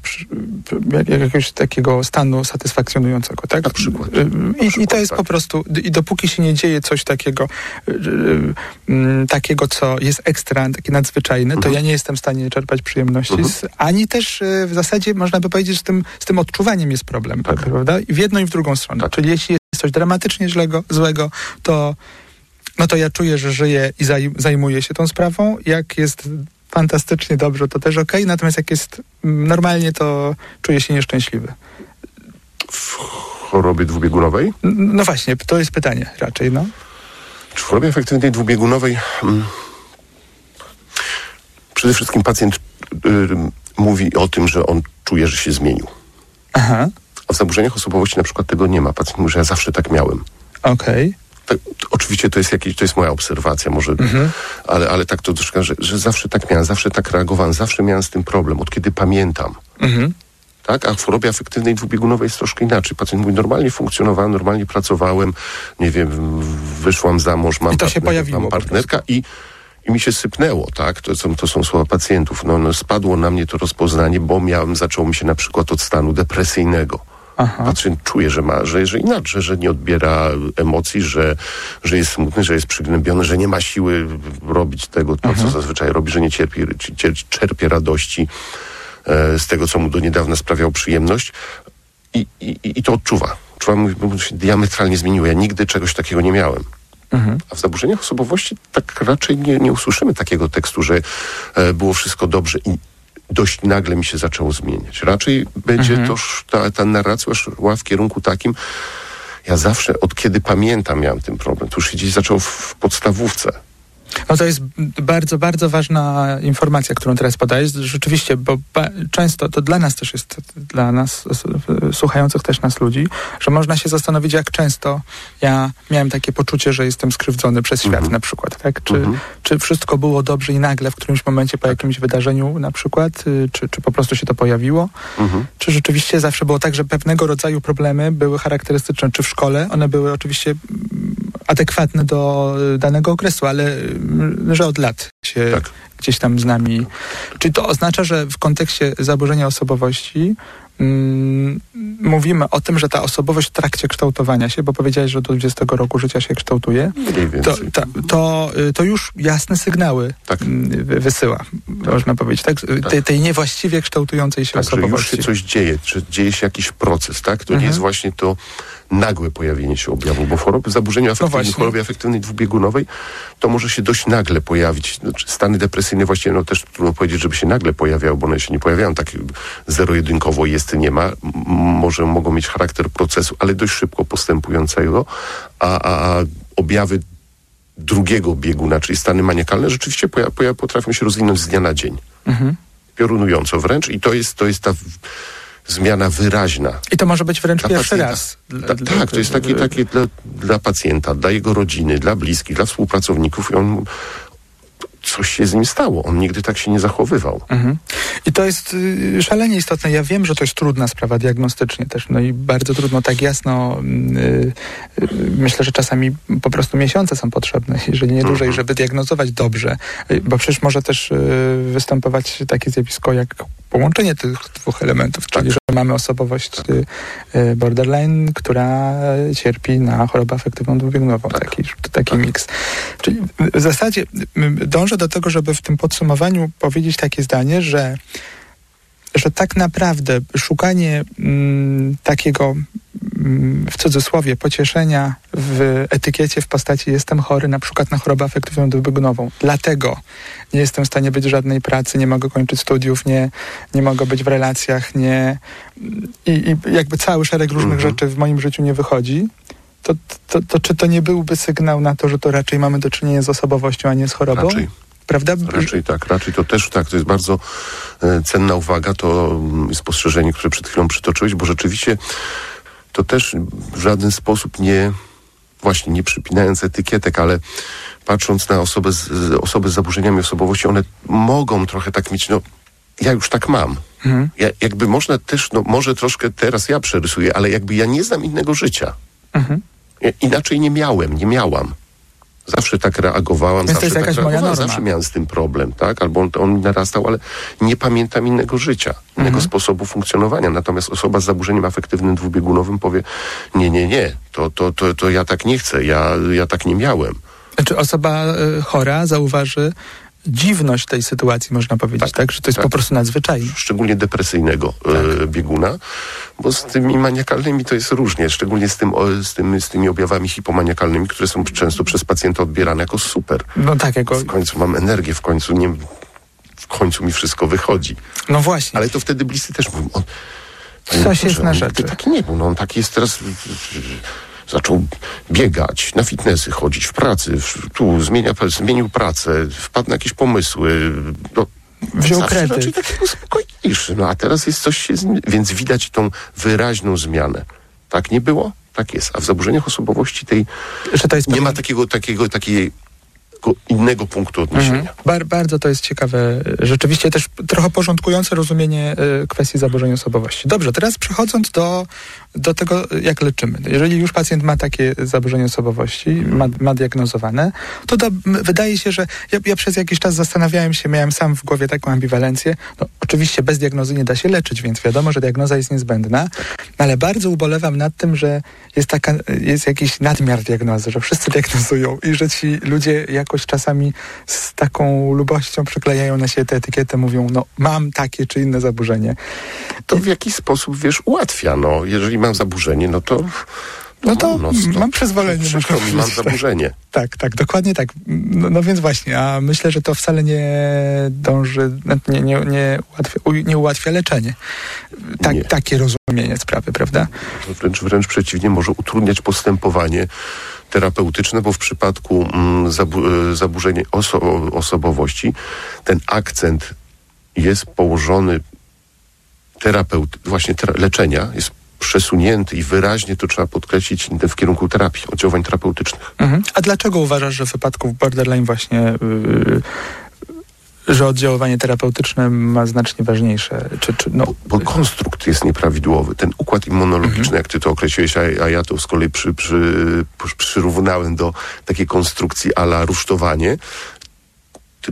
jakiegoś takiego stanu satysfakcjonującego, tak? Na przykład. Y, I, I przykład, to jest tak. po prostu, i dopóki się nie dzieje coś takiego, y, y, mm, takiego, co jest ekstra, takie nadzwyczajne, to Mhm. ja nie jestem w stanie czerpać przyjemności, Mhm. z, ani też y, w zasadzie można by powiedzieć, że z tym, z tym odczuwaniem jest problem, Tak. prawda? I w jedną i w drugą stronę. Tak. Czyli jeśli jest coś dramatycznie źlego, złego, to no to ja czuję, że żyję i zaj, zajmuję się tą sprawą. Jak jest fantastycznie dobrze, to też okej, natomiast jak jest mm, normalnie, to czuję się nieszczęśliwy. w chorobie dwubiegunowej, No właśnie, to jest pytanie raczej, no. czy w chorobie afektywnej dwubiegunowej mm, przede wszystkim pacjent y, mówi o tym, że on czuje, że się zmienił. Aha, A w zaburzeniach osobowości na przykład tego nie ma. Pacjent mówi, że ja zawsze tak miałem. okej. Tak, oczywiście to jest to jest moja obserwacja może, ale, ale tak to troszkę, że, że zawsze tak miałem, zawsze tak reagowałem, zawsze miałem z tym problem, od kiedy pamiętam. Mhm. Tak? A w chorobie afektywnej dwubiegunowej jest troszkę inaczej. Pacjent mówi, normalnie funkcjonowałem, normalnie pracowałem, nie wiem, wyszłam za mąż, mam, I to się partnerkę, pojawiło mam partnerka i, i mi się sypnęło, tak? To są, to są słowa pacjentów. No, no, spadło na mnie to rozpoznanie, bo miałem, zaczęło mi się na przykład od stanu depresyjnego. Aha. Pacjent czuje, że ma, że, że inaczej, że nie odbiera emocji, że, że jest smutny, że jest przygnębiony, że nie ma siły robić tego, to, co zazwyczaj robi, że nie cierpi, cier- czerpie radości e, z tego, co mu do niedawna sprawiało przyjemność i, i, i to odczuwa. Czuwa, mówi, bo się diametralnie zmieniło. Ja nigdy czegoś takiego nie miałem. Mhm. A w zaburzeniach osobowości tak raczej nie, nie usłyszymy takiego tekstu, że e, było wszystko dobrze i dość nagle mi się zaczęło zmieniać. Raczej będzie Mhm. toż ta, ta narracja szła w kierunku takim, ja zawsze, od kiedy pamiętam, miałem ten problem. To już się gdzieś zaczął w podstawówce. No to jest bardzo, bardzo ważna informacja, którą teraz podajesz. Rzeczywiście, bo często to dla nas też jest, dla nas, słuchających też nas ludzi, że można się zastanowić, jak często ja miałem takie poczucie, że jestem skrzywdzony przez świat Mhm. na przykład, tak? Czy, Mhm. czy wszystko było dobrze i nagle w którymś momencie po jakimś wydarzeniu na przykład, y, czy, czy po prostu się to pojawiło? Mhm. Czy rzeczywiście zawsze było tak, że pewnego rodzaju problemy były charakterystyczne, czy w szkole, one były oczywiście adekwatne do y, danego okresu, ale y, że od lat się Tak. gdzieś tam z nami. Czy to oznacza, że w kontekście zaburzenia osobowości mm, mówimy o tym, że ta osobowość w trakcie kształtowania się, bo powiedziałeś, że do 20 roku życia się kształtuje, to, to, to, y, to już jasne sygnały Tak. mm, wy- wysyła, można powiedzieć, tak? Tej, tej niewłaściwie kształtującej się Tak, że już osobowości. się coś dzieje, że dzieje się jakiś proces, tak? To nie Mhm. jest właśnie to nagłe pojawienie się objawu, bo choroby, zaburzenia afektywne, właśnie. chorobie afektywnej dwubiegunowej, to może się dość nagle pojawić. Znaczy, stany depresyjne właściwie, no też trudno powiedzieć, żeby się nagle pojawiały, bo one się nie pojawiają tak zero-jedynkowo, jest, nie ma. M- może mogą mieć charakter procesu, ale dość szybko postępującego, a, a, a objawy drugiego bieguna, czyli stany maniakalne, rzeczywiście poja- poja- potrafią się rozwinąć z dnia na dzień Mhm. piorunująco wręcz i to jest, to jest ta zmiana wyraźna. I to może być wręcz Dla pierwszy pacjenta. raz. Ta, tak, to jest takie, takie dla, dla pacjenta, dla jego rodziny, dla bliskich, dla współpracowników i on coś się z nim stało. On nigdy tak się nie zachowywał. Mhm. I to jest y, szalenie istotne. Ja wiem, że to jest trudna sprawa diagnostycznie też, no i bardzo trudno tak jasno. mm, Y, y, myślę, że czasami po prostu miesiące są potrzebne, jeżeli nie dłużej, Mhm. żeby diagnozować dobrze, Y, bo przecież może też y, występować takie zjawisko jak połączenie tych dwóch elementów, czyli Tak. że mamy osobowość y, y, borderline, która cierpi na chorobę afektywną dwubiegunową, Tak. taki, taki Tak. miks. Czyli w zasadzie dążę do tego, żeby w tym podsumowaniu powiedzieć takie zdanie, że, że tak naprawdę szukanie mm, takiego mm, w cudzysłowie pocieszenia w etykiecie w postaci jestem chory na przykład na chorobę afektywną dwubiegunową. Dlatego nie jestem w stanie być w żadnej pracy, nie mogę kończyć studiów, nie, nie mogę być w relacjach, nie i, i jakby cały szereg różnych Mhm. rzeczy w moim życiu nie wychodzi. To, to, to czy to nie byłby sygnał na to, że to raczej mamy do czynienia z osobowością, a nie z chorobą? Raczej. Prawda? Raczej tak, raczej to też tak, to jest bardzo e, cenna uwaga, to mm, spostrzeżenie, które przed chwilą przytoczyłeś, bo rzeczywiście to też w żaden sposób nie, właśnie nie przypinając etykietek, ale patrząc na osoby z, z- osoby z zaburzeniami osobowości, one mogą trochę tak mieć, no ja już tak mam. Mhm. Ja, jakby można też, no może troszkę teraz ja przerysuję, ale jakby ja nie znam innego życia. Mhm. Ja inaczej nie miałem, nie miałam. Zawsze tak reagowałam, Więc to zawsze jest tak reagowałam, zawsze miałem z tym problem, tak? Albo on, on narastał, ale nie pamiętam innego życia, innego Mhm. sposobu funkcjonowania. Natomiast osoba z zaburzeniem afektywnym dwubiegunowym powie, nie, nie, nie, to, to, to, to ja tak nie chcę, ja, ja tak nie miałem. Czy osoba y, chora zauważy dziwność tej sytuacji, można powiedzieć, tak? Tak, Że to jest tak. po prostu nadzwyczajne. Szczególnie depresyjnego Tak. e, bieguna, bo z tymi maniakalnymi to jest różnie, szczególnie z, tym, z, tym, z tymi objawami hipomaniakalnymi, które są często przez pacjenta odbierane jako super. No tak, jako... W końcu mam energię, w końcu nie, w końcu mi wszystko wychodzi. No właśnie. Ale to wtedy bliscy też mówią, on, Coś jest na rzeczy. taki nie był, no on taki jest teraz, zaczął biegać, na fitnessy chodzić, w pracy, w, tu zmienia, zmienił pracę, wpadł na jakieś pomysły, no, Wziął kredyt. raczej taki był spokojniejszy, no a teraz jest coś się, więc widać tą wyraźną zmianę. Tak nie było? Tak jest. A w zaburzeniach osobowości tej Że to jest nie ma takiego, takiego, takiego innego punktu odniesienia. Mhm. Bar, bardzo to jest ciekawe, rzeczywiście też trochę porządkujące rozumienie e, kwestii zaburzeń osobowości. Dobrze, teraz przechodząc do, do tego, jak leczymy. Jeżeli już pacjent ma takie zaburzenie osobowości, ma, ma diagnozowane, to wydaje się, że ja, ja przez jakiś czas zastanawiałem się, miałem sam w głowie taką ambiwalencję. No, oczywiście bez diagnozy nie da się leczyć, więc wiadomo, że diagnoza jest niezbędna, ale bardzo ubolewam nad tym, że jest, taka, jest jakiś nadmiar diagnozy, że wszyscy diagnozują i że ci ludzie jakoś czasami z taką lubością przyklejają na siebie tę etykietę, mówią, no mam takie czy inne zaburzenie. to w jakiś sposób, wiesz, ułatwia. No, jeżeli mam zaburzenie, no to. No to no, mam przyzwolenie, Przykro mi, mam zaburzenie. Tak, tak, dokładnie tak. No, no więc właśnie, a myślę, że to wcale nie dąży, nie, nie, nie, ułatwia, nie ułatwia leczenie. Tak, Nie. Takie rozumienie sprawy, prawda? Wręcz, wręcz przeciwnie, może utrudniać postępowanie terapeutyczne, bo w przypadku mm, zabu e, zaburzeń oso osobowości ten akcent jest położony terapeut, właśnie tera leczenia, jest przesunięty i wyraźnie to trzeba podkreślić w kierunku terapii, oddziaływań terapeutycznych. Mhm. A dlaczego uważasz, że w wypadku borderline właśnie yy, że oddziaływanie terapeutyczne ma znacznie ważniejsze? Czy, czy, no. bo, bo konstrukt jest nieprawidłowy. Ten układ immunologiczny, mhm. jak ty to określiłeś, a, a ja to z kolei przy, przy, przyrównałem do takiej konstrukcji ala rusztowanie,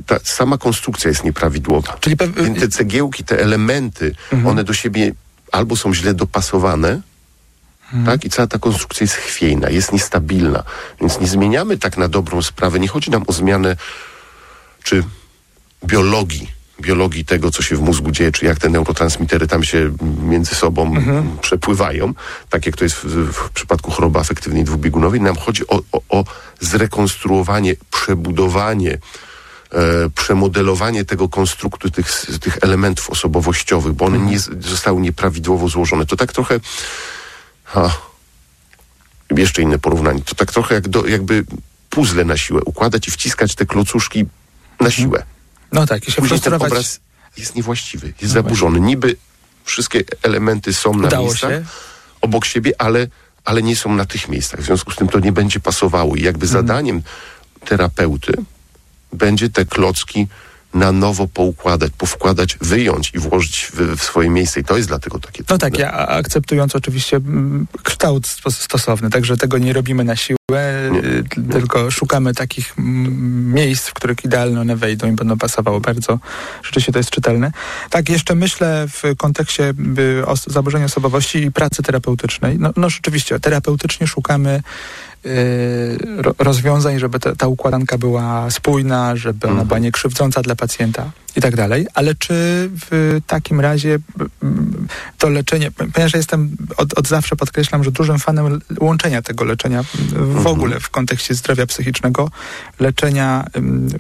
ta sama konstrukcja jest nieprawidłowa. Czyli Więc te cegiełki, te elementy, mhm. one do siebie albo są źle dopasowane, mhm. tak? I cała ta konstrukcja jest chwiejna, jest niestabilna. Więc nie zmieniamy tak na dobrą sprawę. Nie chodzi nam o zmianę czy biologii, biologii tego, co się w mózgu dzieje, czy jak te neurotransmitery tam się między sobą mhm. przepływają, tak jak to jest w, w, przypadku choroby afektywnej dwubiegunowej. Nam chodzi o, o, o zrekonstruowanie, przebudowanie, przemodelowanie tego konstruktu, tych, tych elementów osobowościowych, bo one mhm. nie zostały nieprawidłowo złożone. To tak trochę... Ha, jeszcze inne porównanie. To tak trochę jak do, jakby puzzle na siłę układać i wciskać te klocuszki na mhm. siłę. No tak, i się Później ten obraz jest niewłaściwy, jest no zaburzony. Właśnie. Niby wszystkie elementy są na Udało miejscach, się. obok siebie, ale, ale nie są na tych miejscach. W związku z tym to nie będzie pasowało. I jakby mhm. zadaniem terapeuty będzie te klocki na nowo poukładać, powkładać, wyjąć i włożyć w, w, swoje miejsce. I to jest dlatego takie No tak, ja akceptując oczywiście mm, kształt stosowny, także tego nie robimy na siłę, nie, y, nie. tylko szukamy takich mm, miejsc, w których idealnie one wejdą i będą pasowały bardzo. Rzeczywiście to jest czytelne. Tak, jeszcze myślę w kontekście os zaburzenia osobowości i pracy terapeutycznej. No, no rzeczywiście, terapeutycznie szukamy Y, rozwiązań, żeby ta, ta układanka była spójna, żeby ona mhm. była niekrzywdząca dla pacjenta i tak dalej. Ale czy w takim razie to leczenie, ponieważ jestem od, od zawsze podkreślam, że dużym fanem łączenia tego leczenia w mhm. ogóle w kontekście zdrowia psychicznego, leczenia,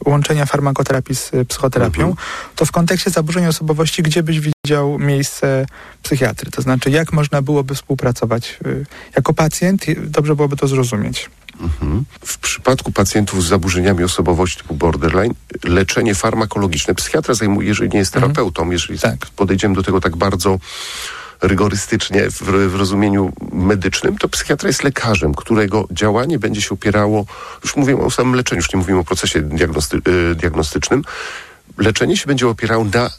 łączenia farmakoterapii z psychoterapią, mhm. to w kontekście zaburzeń osobowości, gdzie byś widział miejsce psychiatry? To znaczy, jak można byłoby współpracować y, jako pacjent? Dobrze byłoby to zrozumieć. Mhm. W przypadku pacjentów z zaburzeniami osobowości typu borderline, leczenie farmakologiczne, psychiatra zajmuje, jeżeli nie jest mhm. terapeutą, mhm. jeżeli tak. podejdziemy do tego tak bardzo rygorystycznie w, w, rozumieniu medycznym, to psychiatra jest lekarzem, którego działanie będzie się opierało, już mówimy o samym leczeniu, już nie mówimy o procesie diagnosty, y, diagnostycznym, leczenie się będzie opierało na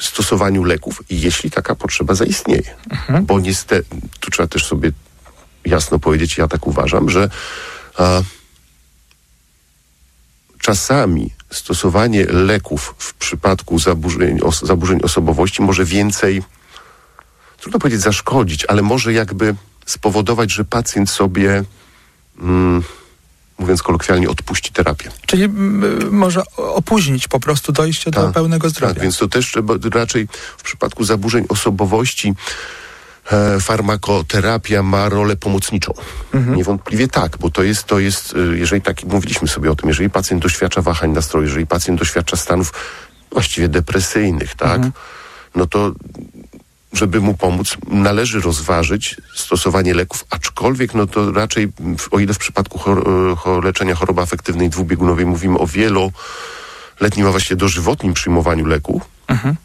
stosowaniu leków, jeśli taka potrzeba zaistnieje. Mhm. Bo niestety, tu trzeba też sobie jasno powiedzieć, ja tak uważam, że a, czasami stosowanie leków w przypadku zaburzeń, os, zaburzeń osobowości może więcej, trudno powiedzieć zaszkodzić, ale może jakby spowodować, że pacjent sobie, mm, mówiąc kolokwialnie, odpuści terapię. Czyli może opóźnić po prostu dojście do tak, pełnego zdrowia. Tak, więc to też trzeba raczej w przypadku zaburzeń osobowości E, farmakoterapia ma rolę pomocniczą. Mhm. Niewątpliwie tak, bo to jest, to jest, e, jeżeli tak mówiliśmy sobie o tym, jeżeli pacjent doświadcza wahań nastroju, jeżeli pacjent doświadcza stanów właściwie depresyjnych, tak, mhm. no to żeby mu pomóc, należy rozważyć stosowanie leków, aczkolwiek no to raczej, o ile w przypadku chor e, leczenia choroby afektywnej dwubiegunowej mówimy o wieloletnim, a właściwie dożywotnim przyjmowaniu leków, mhm.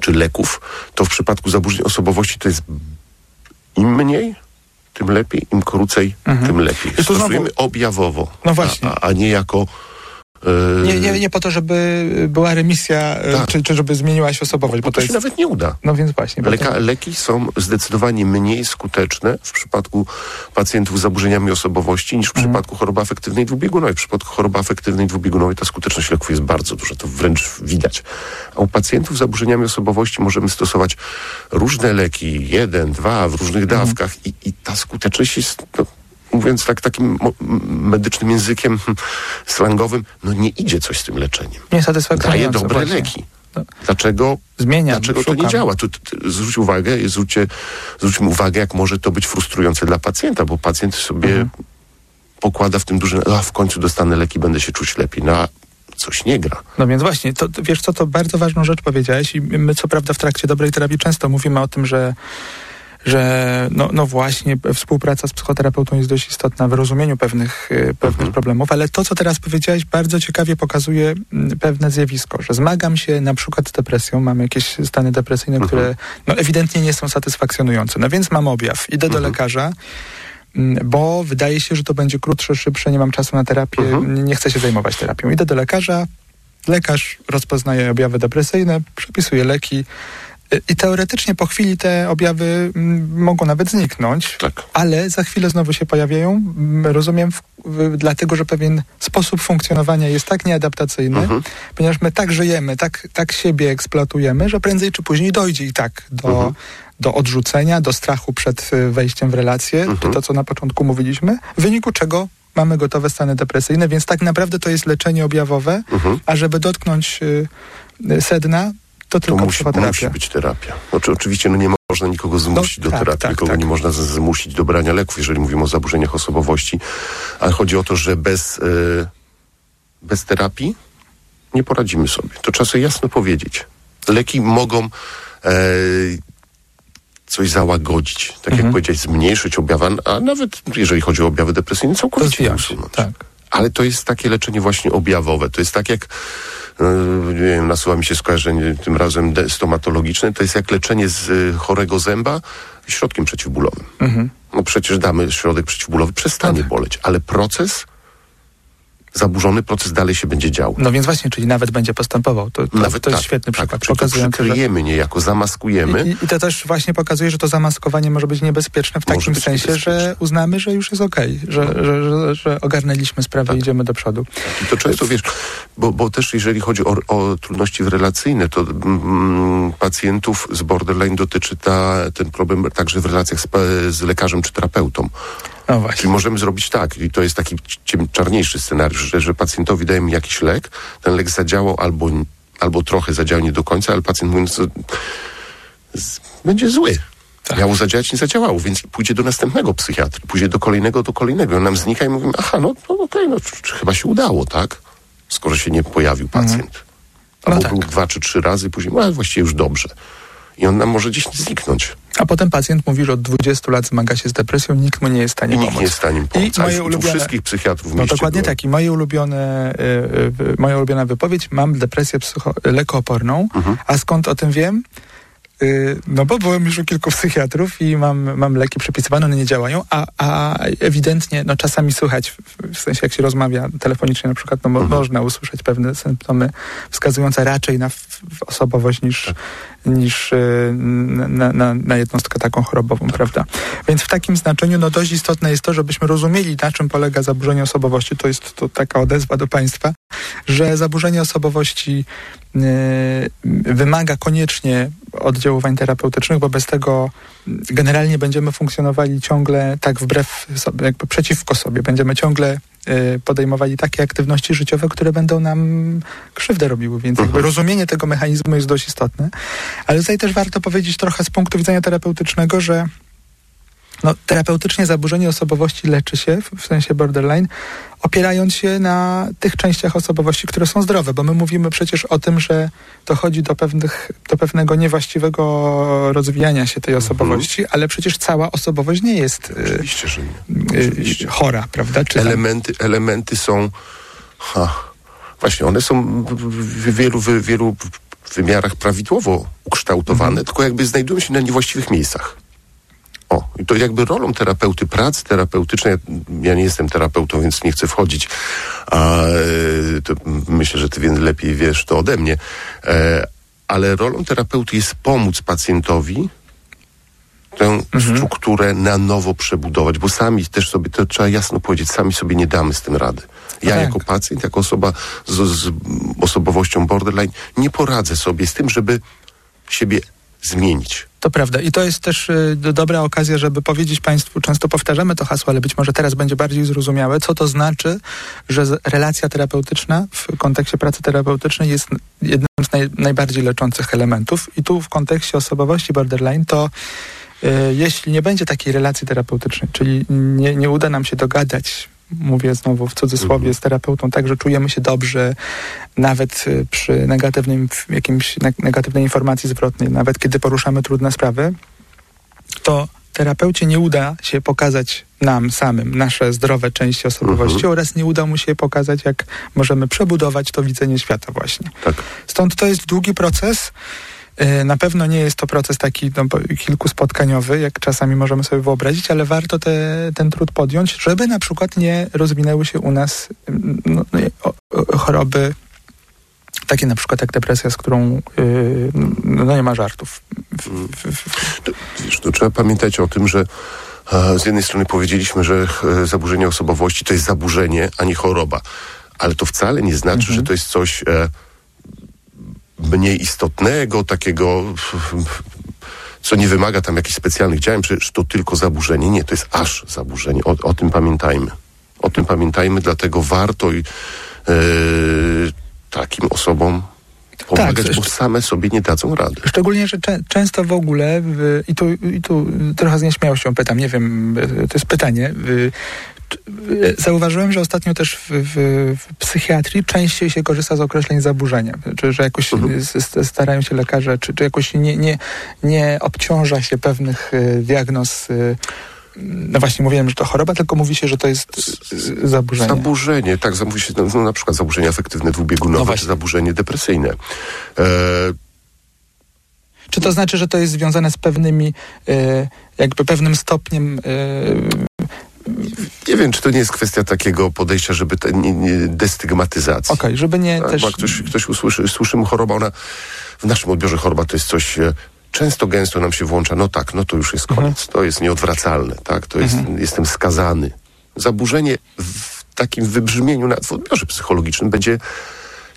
czy leków, to w przypadku zaburzeń osobowości to jest im mniej, tym lepiej, im krócej, mhm. tym lepiej. Stosujemy objawowo, no właśnie. A, a nie jako nie, nie, nie po to, żeby była remisja, e, tak. czy, czy żeby zmieniła się osobowość. Bo, bo to, się nawet nie uda. No więc właśnie. Leka, to... Leki są zdecydowanie mniej skuteczne w przypadku pacjentów z zaburzeniami osobowości niż w mhm. przypadku choroby afektywnej dwubiegunowej. W przypadku choroby afektywnej dwubiegunowej ta skuteczność leków jest bardzo duża, to wręcz widać. A u pacjentów z zaburzeniami osobowości możemy stosować różne leki, jeden, dwa, w różnych mhm. dawkach i, i ta skuteczność jest... No, mówiąc tak takim medycznym językiem slangowym, no nie idzie coś z tym leczeniem. Nie Daje dobre właśnie. leki. No. Dlaczego, Zmienia, dlaczego to nie działa? Tu, zwróć uwagę, zwróćcie, zwróćmy uwagę, jak może to być frustrujące dla pacjenta, bo pacjent sobie mhm. pokłada w tym duży, a w końcu dostanę leki, będę się czuć lepiej. No, coś nie gra. No więc właśnie, to, wiesz co, to bardzo ważną rzecz powiedziałeś i my co prawda w trakcie dobrej terapii często mówimy o tym, że że no, no właśnie współpraca z psychoterapeutą jest dość istotna w rozumieniu pewnych, y, pewnych Mhm. problemów, ale to, co teraz powiedziałeś, bardzo ciekawie pokazuje pewne zjawisko, że zmagam się na przykład z depresją, mam jakieś stany depresyjne, Mhm. które no, ewidentnie nie są satysfakcjonujące. No więc mam objaw, idę do Mhm. lekarza, mm, bo wydaje się, że to będzie krótsze, szybsze, nie mam czasu na terapię, Mhm. nie- chcę się zajmować terapią. Idę do lekarza, lekarz rozpoznaje objawy depresyjne, przepisuje leki i teoretycznie po chwili te objawy mm, mogą nawet zniknąć, Tak. ale za chwilę znowu się pojawiają, mm, rozumiem, w, w, dlatego, że pewien sposób funkcjonowania jest tak nieadaptacyjny, Mhm. ponieważ my tak żyjemy, tak, tak siebie eksploatujemy, że prędzej czy później dojdzie i tak do, Mhm. do odrzucenia, do strachu przed y, wejściem w relacje, Mhm. to, to co na początku mówiliśmy, w wyniku czego mamy gotowe stany depresyjne, więc tak naprawdę to jest leczenie objawowe, Mhm. a żeby dotknąć y, sedna, to To tylko musi, psychoterapia. musi być terapia. Znaczy, oczywiście no nie można nikogo zmusić No, do tak, terapii, tak, nikogo tak. nie można zmusić do brania leków, jeżeli mówimy o zaburzeniach osobowości, ale chodzi o to, że bez, e, bez terapii nie poradzimy sobie. To trzeba sobie jasno powiedzieć. Leki mogą e, coś załagodzić, tak Mhm. jak powiedziałeś, zmniejszyć objawy, a nawet jeżeli chodzi o objawy depresyjne, całkowicie je usunąć. tak. Ale to jest takie leczenie właśnie objawowe. To jest tak jak, e, nie wiem, nasuwa mi się skojarzenie tym razem stomatologiczne, to jest jak leczenie z e, chorego zęba środkiem przeciwbólowym. Mhm. No przecież damy środek przeciwbólowy, przestanie boleć, ale proces, zaburzony proces dalej się będzie działo. No więc właśnie, czyli nawet będzie postępował. To, to, Nawet to jest tak, świetny tak, przykład, czyli to pokazujący, że... przykryjemy niejako, zamaskujemy. I, I to też właśnie pokazuje, że to zamaskowanie może być niebezpieczne w takim sensie. No. że uznamy, że już jest okej, że, że, że, że ogarnęliśmy sprawę Tak. i idziemy do przodu. I to często wiesz, bo, bo też jeżeli chodzi o, o trudności relacyjne, to mm, pacjentów z borderline dotyczy ta, ten problem także w relacjach z, z lekarzem czy terapeutą. No właśnie. Czyli możemy zrobić tak, i to jest taki czarniejszy scenariusz, że, że pacjentowi dajemy jakiś lek, ten lek zadziałał albo, albo trochę zadziałał nie do końca, ale pacjent mówi, no, będzie zły. Tak. Miało zadziałać, nie zadziałało, więc pójdzie do następnego psychiatry, pójdzie do kolejnego, do kolejnego. On nam znika i mówimy, aha, no, no okej, no chyba się udało, tak? Skoro się nie pojawił pacjent. No Albo tak. był dwa czy trzy razy, później, no właściwie już dobrze. I on nam może gdzieś zniknąć. A potem pacjent mówi, że od 20 lat zmaga się z depresją, nikt mu nie jest w stanie I nikt pomóc. nie jest w stanie pomóc. I moje ulubione- wszystkich psychiatrów w No dokładnie było. tak. I moje ulubione, y, y, moja ulubiona wypowiedź, mam depresję psycho- lekooporną, Mhm. a skąd o tym wiem? Y, No bo byłem już u kilku psychiatrów i mam, mam leki przepisywane, one nie działają, a, a ewidentnie, no czasami słychać, w, sensie jak się rozmawia telefonicznie na przykład, no mo, Mhm. można usłyszeć pewne symptomy wskazujące raczej na w osobowość niż, Tak. Niż y, na, na, na jednostkę taką chorobową, prawda? Więc w takim znaczeniu no dość istotne jest to, żebyśmy rozumieli, na czym polega zaburzenie osobowości. To jest to taka odezwa do Państwa, że zaburzenie osobowości y, wymaga koniecznie oddziaływań terapeutycznych, bo bez tego generalnie będziemy funkcjonowali ciągle tak wbrew sobie, jakby przeciwko sobie. Będziemy ciągle podejmowali takie aktywności życiowe, które będą nam krzywdę robiły, więc jakby rozumienie tego mechanizmu jest dość istotne. Ale tutaj też warto powiedzieć trochę z punktu widzenia terapeutycznego, że no, terapeutycznie zaburzenie osobowości leczy się, w, sensie borderline, opierając się na tych częściach osobowości, które są zdrowe, bo my mówimy przecież o tym, że dochodzi do, pewnych, do pewnego niewłaściwego rozwijania się tej osobowości, ale przecież cała osobowość nie jest y, Oczywiście, że nie. y, Oczywiście. chora, prawda? Czy tam- elementy, elementy są. Ha, właśnie, one są w, wielu, w wielu wymiarach prawidłowo ukształtowane, tylko jakby znajdują się na niewłaściwych miejscach. O, i to jakby rolą terapeuty, pracy terapeutycznej, ja nie jestem terapeutą, więc nie chcę wchodzić, a e, to myślę, że ty więc lepiej wiesz to ode mnie, e, ale rolą terapeuty jest pomóc pacjentowi tę strukturę na nowo przebudować, bo sami też sobie, to trzeba jasno powiedzieć, sami sobie nie damy z tym rady. Ja tak. jako pacjent, jako osoba z, z osobowością borderline nie poradzę sobie z tym, żeby siebie zmienić. To prawda. I to jest też y, do- dobra okazja, żeby powiedzieć Państwu, często powtarzamy to hasło, ale być może teraz będzie bardziej zrozumiałe, co to znaczy, że relacja terapeutyczna w kontekście pracy terapeutycznej jest jednym z naj, najbardziej leczących elementów. I tu w kontekście osobowości borderline to y, jeśli nie będzie takiej relacji terapeutycznej, czyli nie, nie uda nam się dogadać, mówię znowu w cudzysłowie, z terapeutą, tak, że czujemy się dobrze, nawet y, przy negatywnym, jakimś ne- negatywnej informacji zwrotnej, nawet kiedy poruszamy trudne sprawy, to terapeucie nie uda się pokazać nam samym nasze zdrowe części osobowości Mhm. oraz nie uda mu się pokazać, jak możemy przebudować to widzenie świata właśnie. Tak. Stąd to jest długi proces. E, Na pewno nie jest to proces taki no, po- kilkuspotkaniowy, jak czasami możemy sobie wyobrazić, ale warto te, ten trud podjąć, żeby na przykład nie rozwinęły się u nas mm, no, no, choroby takie na przykład jak depresja, z którą yy, no nie ma żartów. W, To, wiesz, to trzeba pamiętać o tym, że e, z jednej strony powiedzieliśmy, że e, zaburzenie osobowości to jest zaburzenie, a nie choroba. Ale to wcale nie znaczy, Mhm. że to jest coś e, mniej istotnego, takiego, co nie wymaga tam jakichś specjalnych działań. Przecież to tylko zaburzenie. Nie, to jest aż zaburzenie. O, o tym pamiętajmy. O tym pamiętajmy, dlatego warto i, e, takim osobom pomagać, bo zresztą- same sobie nie dadzą rady. Szczególnie, że cze- często w ogóle, w, i, tu, i tu trochę z nieśmiałością pytam, nie wiem, y, to jest pytanie. y, Zauważyłem, że ostatnio też w, w, w psychiatrii częściej się korzysta z określeń zaburzenia. Czy że jakoś Mhm. starają się lekarze, czy, czy jakoś nie, nie, nie obciąża się pewnych y, diagnoz. y, no właśnie mówiłem, że to choroba, tylko mówi się, że to jest zaburzenie. Zaburzenie, tak, mówi się, no, no, na przykład zaburzenie afektywne dwubiegunowe, No czy zaburzenie depresyjne. E, Czy to znaczy, że to jest związane z pewnymi, y, jakby pewnym stopniem y, nie wiem, czy to nie jest kwestia takiego podejścia, żeby te, nie, nie, destygmatyzacji. Okej, żeby nie Tak, też... Bo ktoś, ktoś usłyszy, słyszymy choroba, ona w naszym odbiorze choroba to jest coś, e, często gęsto nam się włącza, no tak, no to już jest Mhm. koniec, to jest nieodwracalne, tak, to jest, jestem skazany. Zaburzenie w takim wybrzmieniu, nawet w odbiorze psychologicznym będzie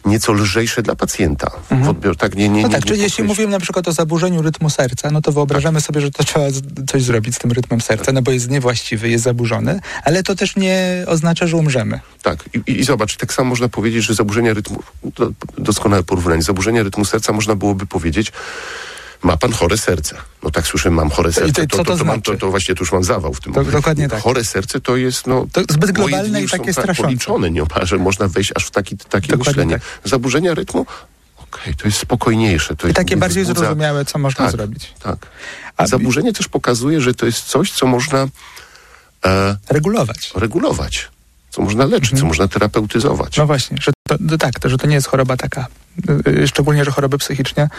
nieco lżejsze dla pacjenta. W odbiorze, tak, nie, nie, No nie, tak, nie czyli jeśli mówimy na przykład o zaburzeniu rytmu serca, no to wyobrażamy sobie, że to trzeba coś zrobić z tym rytmem serca, no bo jest niewłaściwy, jest zaburzony, ale to też nie oznacza, że umrzemy. Tak, i, i, zobacz, tak samo można powiedzieć, że zaburzenia rytmu, doskonałe porównanie, zaburzenia rytmu serca można byłoby powiedzieć, ma pan chore serce. No tak słyszę, mam chore serce. to co to mam, znaczy? to, to właśnie tu już mam zawał w tym To momencie. dokładnie tak. Chore serce to jest, no... To zbyt globalne i takie są tak policzone, nie że można wejść aż w taki, takie Dokładnie myślenie. tak. Zaburzenia rytmu, okej, to jest spokojniejsze. To I jest, takie bardziej wzbudza- zrozumiałe, co można tak, zrobić. Tak. A- Zaburzenie też pokazuje, że to jest coś, co można e, Regulować. regulować, co można leczyć, co można terapeutyzować. Mhm. No właśnie, że to, to tak, to, że to nie jest choroba taka. Y, Szczególnie, że choroby psychiczne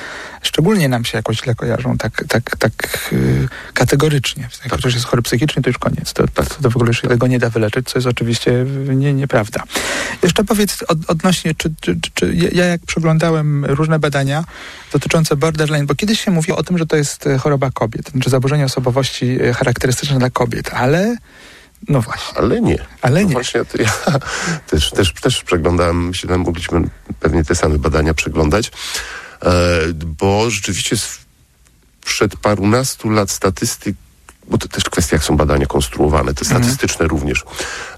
szczególnie nam się jakoś źle kojarzą, tak, tak, tak y, kategorycznie. Jak Tak. ktoś jest chory psychicznie, to już koniec. To, to, to w ogóle się tego nie da wyleczyć, co jest oczywiście y, nie, nieprawda. Jeszcze powiedz od, odnośnie, czy, czy, czy, ja- ja jak przeglądałem różne badania dotyczące borderline, bo kiedyś się mówiło o tym, że to jest choroba kobiet, czy zaburzenie osobowości charakterystyczne dla kobiet, ale no właśnie. Ale nie. Ale No nie. Właśnie to ja też, też, też przeglądałem, że mogliśmy pewnie te same badania przeglądać, e, bo rzeczywiście przed parunastu lat statystyk bo to też kwestia, jak są badania konstruowane, te statystyczne również,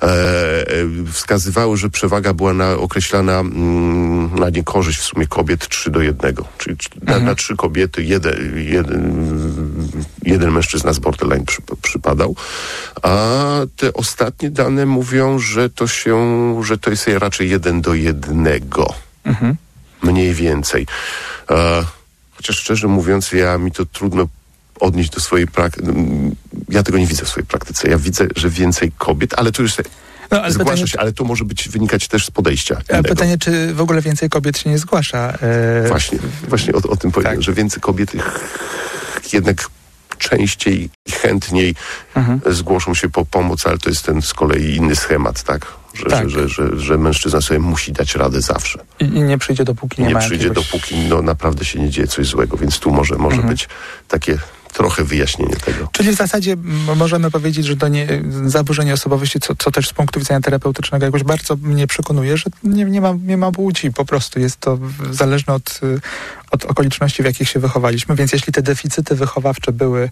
e, e, wskazywały, że przewaga była na, określana mm, na niekorzyść w sumie kobiet 3 do 1. Czyli tr- na, na trzy kobiety jeden, jeden, jeden mężczyzna z borderline przy, przypadał. A te ostatnie dane mówią, że to się, że to jest raczej jeden do jednego. Mhm. Mniej więcej. E, chociaż szczerze mówiąc, ja mi to trudno odnieść do swojej praktyki. Ja tego nie widzę w swojej praktyce. Ja widzę, że więcej kobiet, ale to już No, ale zgłasza pytanie, się, ale to może być wynikać też z podejścia. Innego. pytanie, czy w ogóle więcej kobiet się nie zgłasza? E, Właśnie, właśnie o, o tym Tak. że więcej kobiet jednak częściej i chętniej Mhm. zgłoszą się po pomoc, ale to jest ten z kolei inny schemat, tak? Że, Tak. Że, że, że, mężczyzna sobie musi dać radę zawsze. I, I nie przyjdzie, dopóki nie, Nie, ma przyjdzie, jakiegoś... dopóki no, naprawdę się nie dzieje coś złego, więc tu może, może Mhm. być takie trochę wyjaśnienie tego. Czyli w zasadzie możemy powiedzieć, że to nie, zaburzenie osobowości, co, co też z punktu widzenia terapeutycznego jakoś bardzo mnie przekonuje, że nie, nie, ma, nie ma płci, po prostu jest to zależne od, y, od okoliczności, w jakich się wychowaliśmy, więc jeśli te deficyty wychowawcze były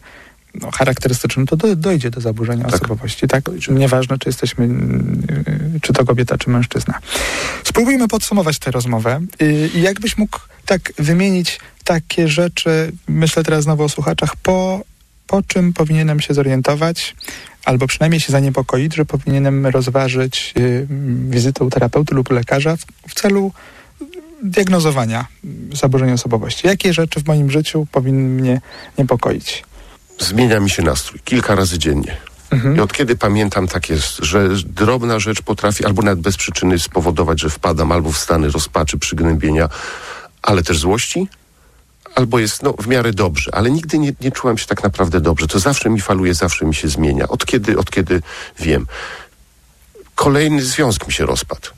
no, charakterystyczne, to do, dojdzie do zaburzenia Tak. osobowości, tak? Nieważne, czy jesteśmy, y, czy to kobieta, czy mężczyzna. Spróbujmy podsumować tę rozmowę Y, i jakbyś mógł tak wymienić takie rzeczy, myślę teraz znowu o słuchaczach, po, po czym powinienem się zorientować, albo przynajmniej się zaniepokoić, że powinienem rozważyć y, wizytę u terapeuty lub lekarza w, w celu diagnozowania zaburzenia osobowości. Jakie rzeczy w moim życiu powinny mnie niepokoić? Zmienia mi się nastrój kilka razy dziennie. I od kiedy pamiętam, tak jest, że drobna rzecz potrafi albo nawet bez przyczyny spowodować, że wpadam albo w stany rozpaczy, przygnębienia, ale też złości, albo jest no, w miarę dobrze, ale nigdy nie, nie czułem się tak naprawdę dobrze. To zawsze mi faluje, zawsze mi się zmienia. Od kiedy, od kiedy wiem. Kolejny związek mi się rozpadł.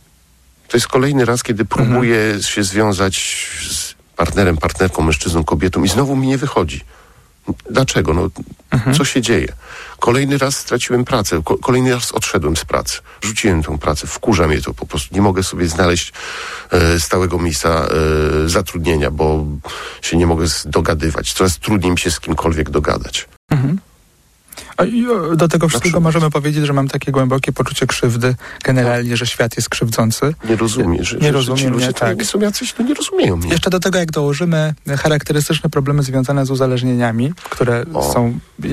To jest kolejny raz, kiedy próbuję się związać z partnerem, partnerką, mężczyzną, kobietą i znowu mi nie wychodzi. Dlaczego? No, co się dzieje? Kolejny raz straciłem pracę, ko- kolejny raz odszedłem z pracy. Rzuciłem tą pracę, wkurza mnie to po prostu. Nie mogę sobie znaleźć e, stałego miejsca e, zatrudnienia, bo się nie mogę dogadywać. Coraz trudniej mi się z kimkolwiek dogadać. A i, o, do tego wszystkiego możemy powiedzieć, że mam takie głębokie poczucie krzywdy generalnie, że świat jest krzywdzący. Nie rozumiem, że, Nie że, rozumiem że ci ludzie tak. nie są jacyś, no nie rozumieją mnie. Jeszcze do tego, jak dołożymy charakterystyczne problemy związane z uzależnieniami, które O. są e,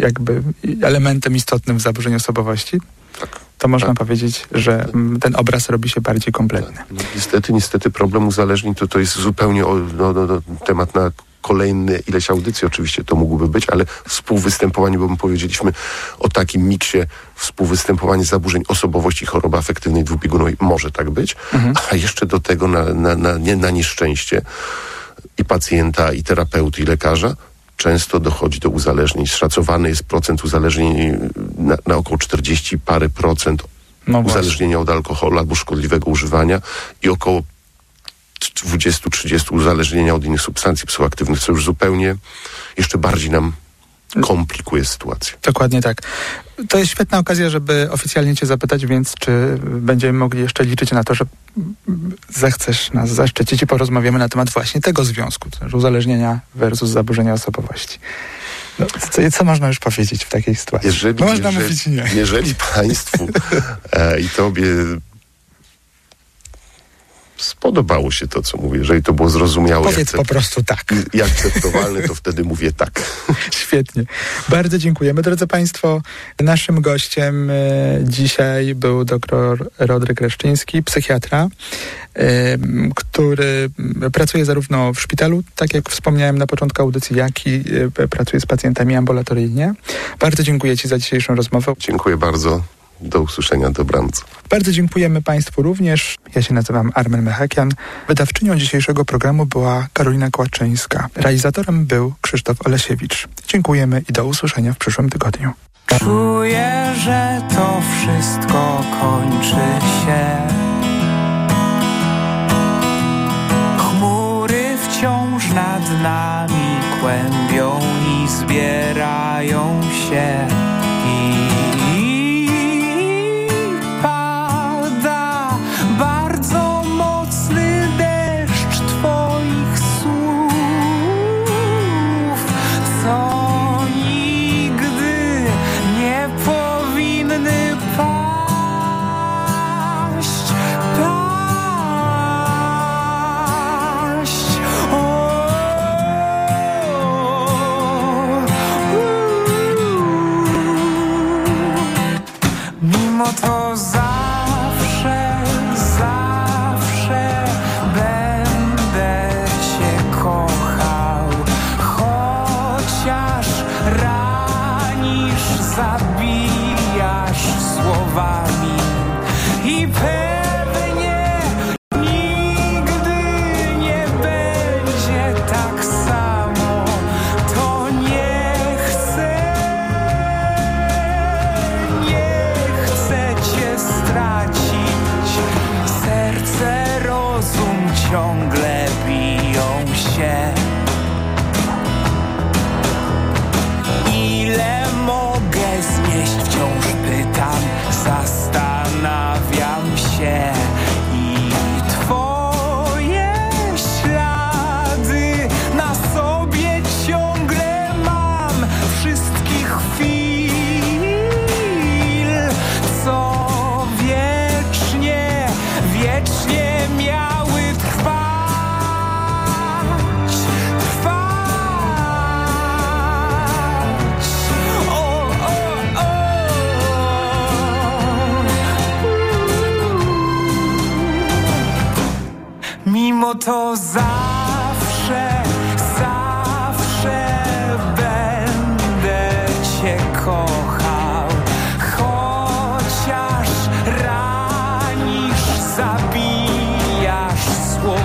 jakby elementem istotnym w zaburzeniu osobowości, Tak. to można Tak. powiedzieć, że mm, ten obraz robi się bardziej kompletny. No, niestety, niestety problem uzależnień to, to jest zupełnie o, no, no, no, temat na kolejne ileś audycji oczywiście to mógłby być, ale współwystępowanie, bo my powiedzieliśmy o takim miksie współwystępowanie zaburzeń osobowości, choroby afektywnej dwubiegunowej. Może tak być, a jeszcze do tego na, na, na, nie, na nieszczęście i pacjenta, i terapeuty, i lekarza. Często dochodzi do uzależnień. Szacowany jest procent uzależnień na, na około 40 parę procent No uzależnienia od alkoholu albo szkodliwego używania i około 20-30 uzależnienia od innych substancji psychoaktywnych, co już zupełnie jeszcze bardziej nam komplikuje sytuację. Dokładnie tak. To jest świetna okazja, żeby oficjalnie Cię zapytać, więc czy będziemy mogli jeszcze liczyć na to, że zechcesz nas zaszczycić i porozmawiamy na temat właśnie tego związku, znaczy uzależnienia versus zaburzenia osobowości. No, co, co można już powiedzieć w takiej sytuacji? Jeżeli, no można jeżeli, mówić nie. jeżeli Państwu e, i Tobie spodobało się to, co mówię, jeżeli to było zrozumiałe Powiedz po prostu tak. akcept- i akceptowalne, to wtedy mówię tak. Świetnie. Bardzo dziękujemy. Drodzy Państwo, naszym gościem e, dzisiaj był dr Rodryk Reszczyński, psychiatra, e, który pracuje zarówno w szpitalu, tak jak wspomniałem na początku audycji, jak i e, pracuje z pacjentami ambulatoryjnie. Bardzo dziękuję Ci za dzisiejszą rozmowę. Dziękuję bardzo. Do usłyszenia. Dobranoc. Bardzo dziękujemy Państwu również. Ja się nazywam Armen Mechakian. Wydawczynią dzisiejszego programu była Karolina Kłaczyńska. Realizatorem był Krzysztof Olesiewicz. Dziękujemy i do usłyszenia w przyszłym tygodniu. Czuję, że to wszystko kończy się. Chmury wciąż nad nami kłębią i zbierają się.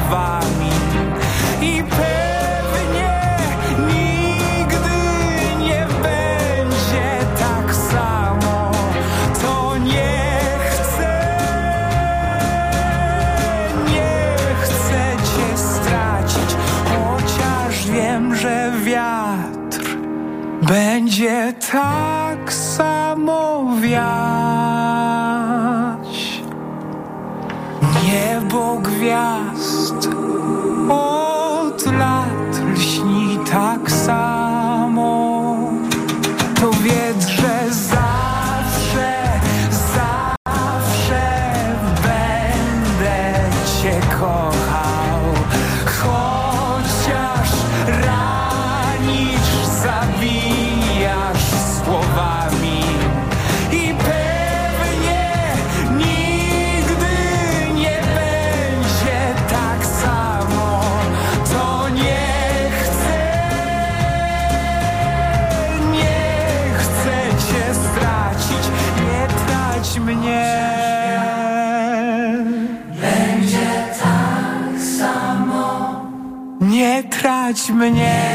wami i pewnie nigdy nie będzie tak samo. To nie chcę, nie chcę cię stracić, chociaż wiem, że wiatr będzie tak samo wiatr. Niebo gwiazd мне.